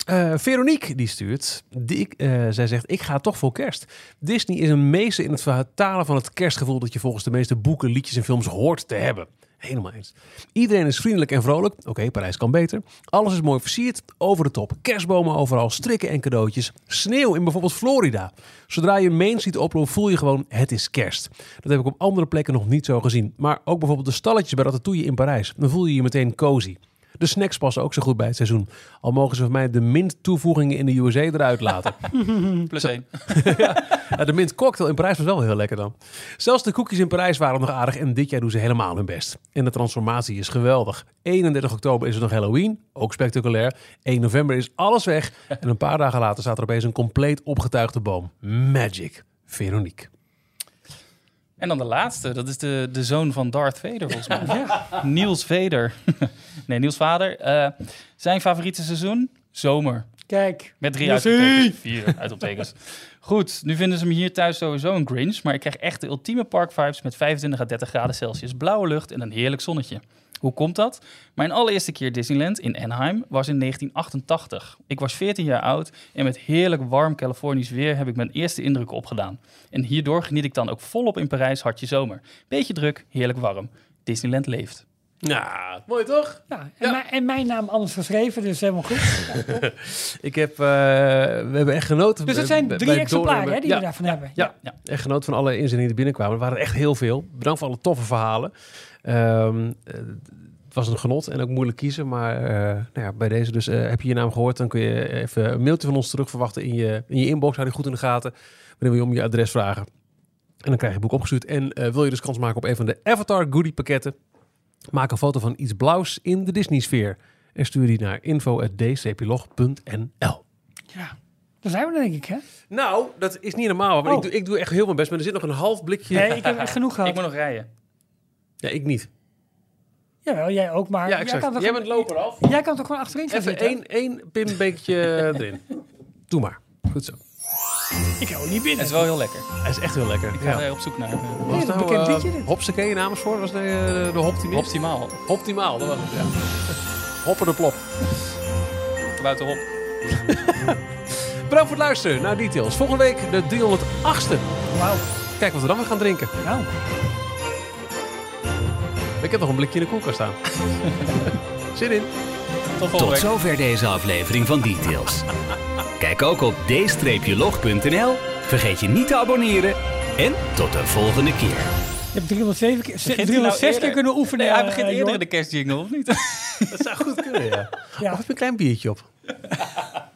Eh, Veronique die stuurt. Die, ik- eh, zij zegt: Ik ga toch voor kerst. Disney is een meester in het vertalen van het kerstgevoel dat je volgens de meeste boeken, liedjes en films hoort te hebben. Helemaal eens. Iedereen is vriendelijk en vrolijk. Oké, Parijs kan beter. Alles is mooi versierd, over de top. Kerstbomen overal, strikken en cadeautjes. Sneeuw in bijvoorbeeld Florida. Zodra je Main Street oploopt, voel je gewoon het is kerst. Dat heb ik op andere plekken nog niet zo gezien. Maar ook bijvoorbeeld de stalletjes bij Ratatouille in Parijs. Dan voel je je meteen cozy. De snacks passen ook zo goed bij het seizoen. Al mogen ze van mij de mint toevoegingen in de USA eruit laten. Plus één. Ja, de mint cocktail in Parijs was wel heel lekker dan. Zelfs de koekjes in Parijs waren nog aardig en dit jaar doen ze helemaal hun best. En de transformatie is geweldig. 31 oktober is het nog Halloween, ook spectaculair. 1 november is alles weg en een paar dagen later staat er opeens een compleet opgetuigde boom. Magic. Veronique. En dan de laatste, dat is de, de zoon van Darth Vader volgens mij. Niels Vader. nee, Niels vader. Eh, zijn favoriete seizoen? Zomer. Kijk, Met drie uitoptekens. Vier uitoptekens. Goed, nu vinden ze me hier thuis sowieso een Grinch. Maar ik krijg echt de ultieme parkvibes met 25 à 30 graden Celsius, blauwe lucht en een heerlijk zonnetje. Hoe komt dat? Mijn allereerste keer Disneyland in Anaheim was in 1988. Ik was 14 jaar oud en met heerlijk warm Californisch weer heb ik mijn eerste indrukken opgedaan. En hierdoor geniet ik dan ook volop in Parijs hartje zomer. Beetje druk, heerlijk warm. Disneyland leeft. Ja, mooi toch? Ja, en, Mijn, en mijn naam anders geschreven, dus helemaal goed. Ik heb, eh, we hebben echt genoten. Dus het bij- zijn drie exemplaren hè, die ja, we daarvan hebben. Ja, Ja. echt genoten van alle inzendingen die binnenkwamen. Er waren er echt heel veel. Bedankt voor alle toffe verhalen. Ehm, eh, het was een genot en ook moeilijk kiezen. Maar eh, nou ja, bij deze dus eh, heb je je naam gehoord. Dan kun je even een mailtje van ons terug verwachten in je, in je inbox. Hou die goed in de gaten. Wanneer we je om je adres vragen. En dan krijg je het boek opgestuurd. En eh, wil je dus kans maken op een van de Avatar goodie pakketten? Maak een foto van iets blauws in de Disney sfeer. En stuur die naar info.dcplog.nl. Ja. Daar zijn we dan, denk ik, hè? Nou, dat is niet normaal. Maar Oh. ik, doe, ik doe echt heel mijn best. Maar er zit nog een half blikje. Nee, ik heb echt genoeg gehad. Ik moet nog rijden. Ja, ik niet. Jawel, jij ook, maar Ja, jij, kan toch Jij gewoon- bent loper af. jij kan toch gewoon achterin gaan Even één, één pinbeekje erin. Doe maar. Goed zo. Ik hou niet Het binnen. is wel heel lekker. Hij is echt heel lekker. Ik ga Ja. er op zoek naar. Was Heel het nou bekend uh, liedje dit. Hopsakee in Amersfoort? Was de, eh, de Hoptimist? Optimaal. Optimaal, dat was het, ja. Hoppen de plop. Buitenop. Bedankt voor het luisteren naar Details. Volgende week de 308ste. Wauw. Kijk wat we dan weer gaan drinken. Nou, Ik heb nog een blikje in de koelkast staan. Zin in. Tot volgende Tot zover deze aflevering van Details. Kijk ook op d-log.nl. Vergeet je niet te abonneren. En tot de volgende keer. je hebt 307 keer, Begint hij 306 nou keer kunnen oefenen. Nee, hij eh, begint Jorn. eerder in de kerstjingle, of niet? Dat zou goed kunnen, ja. Ja. Of heb je een klein biertje op?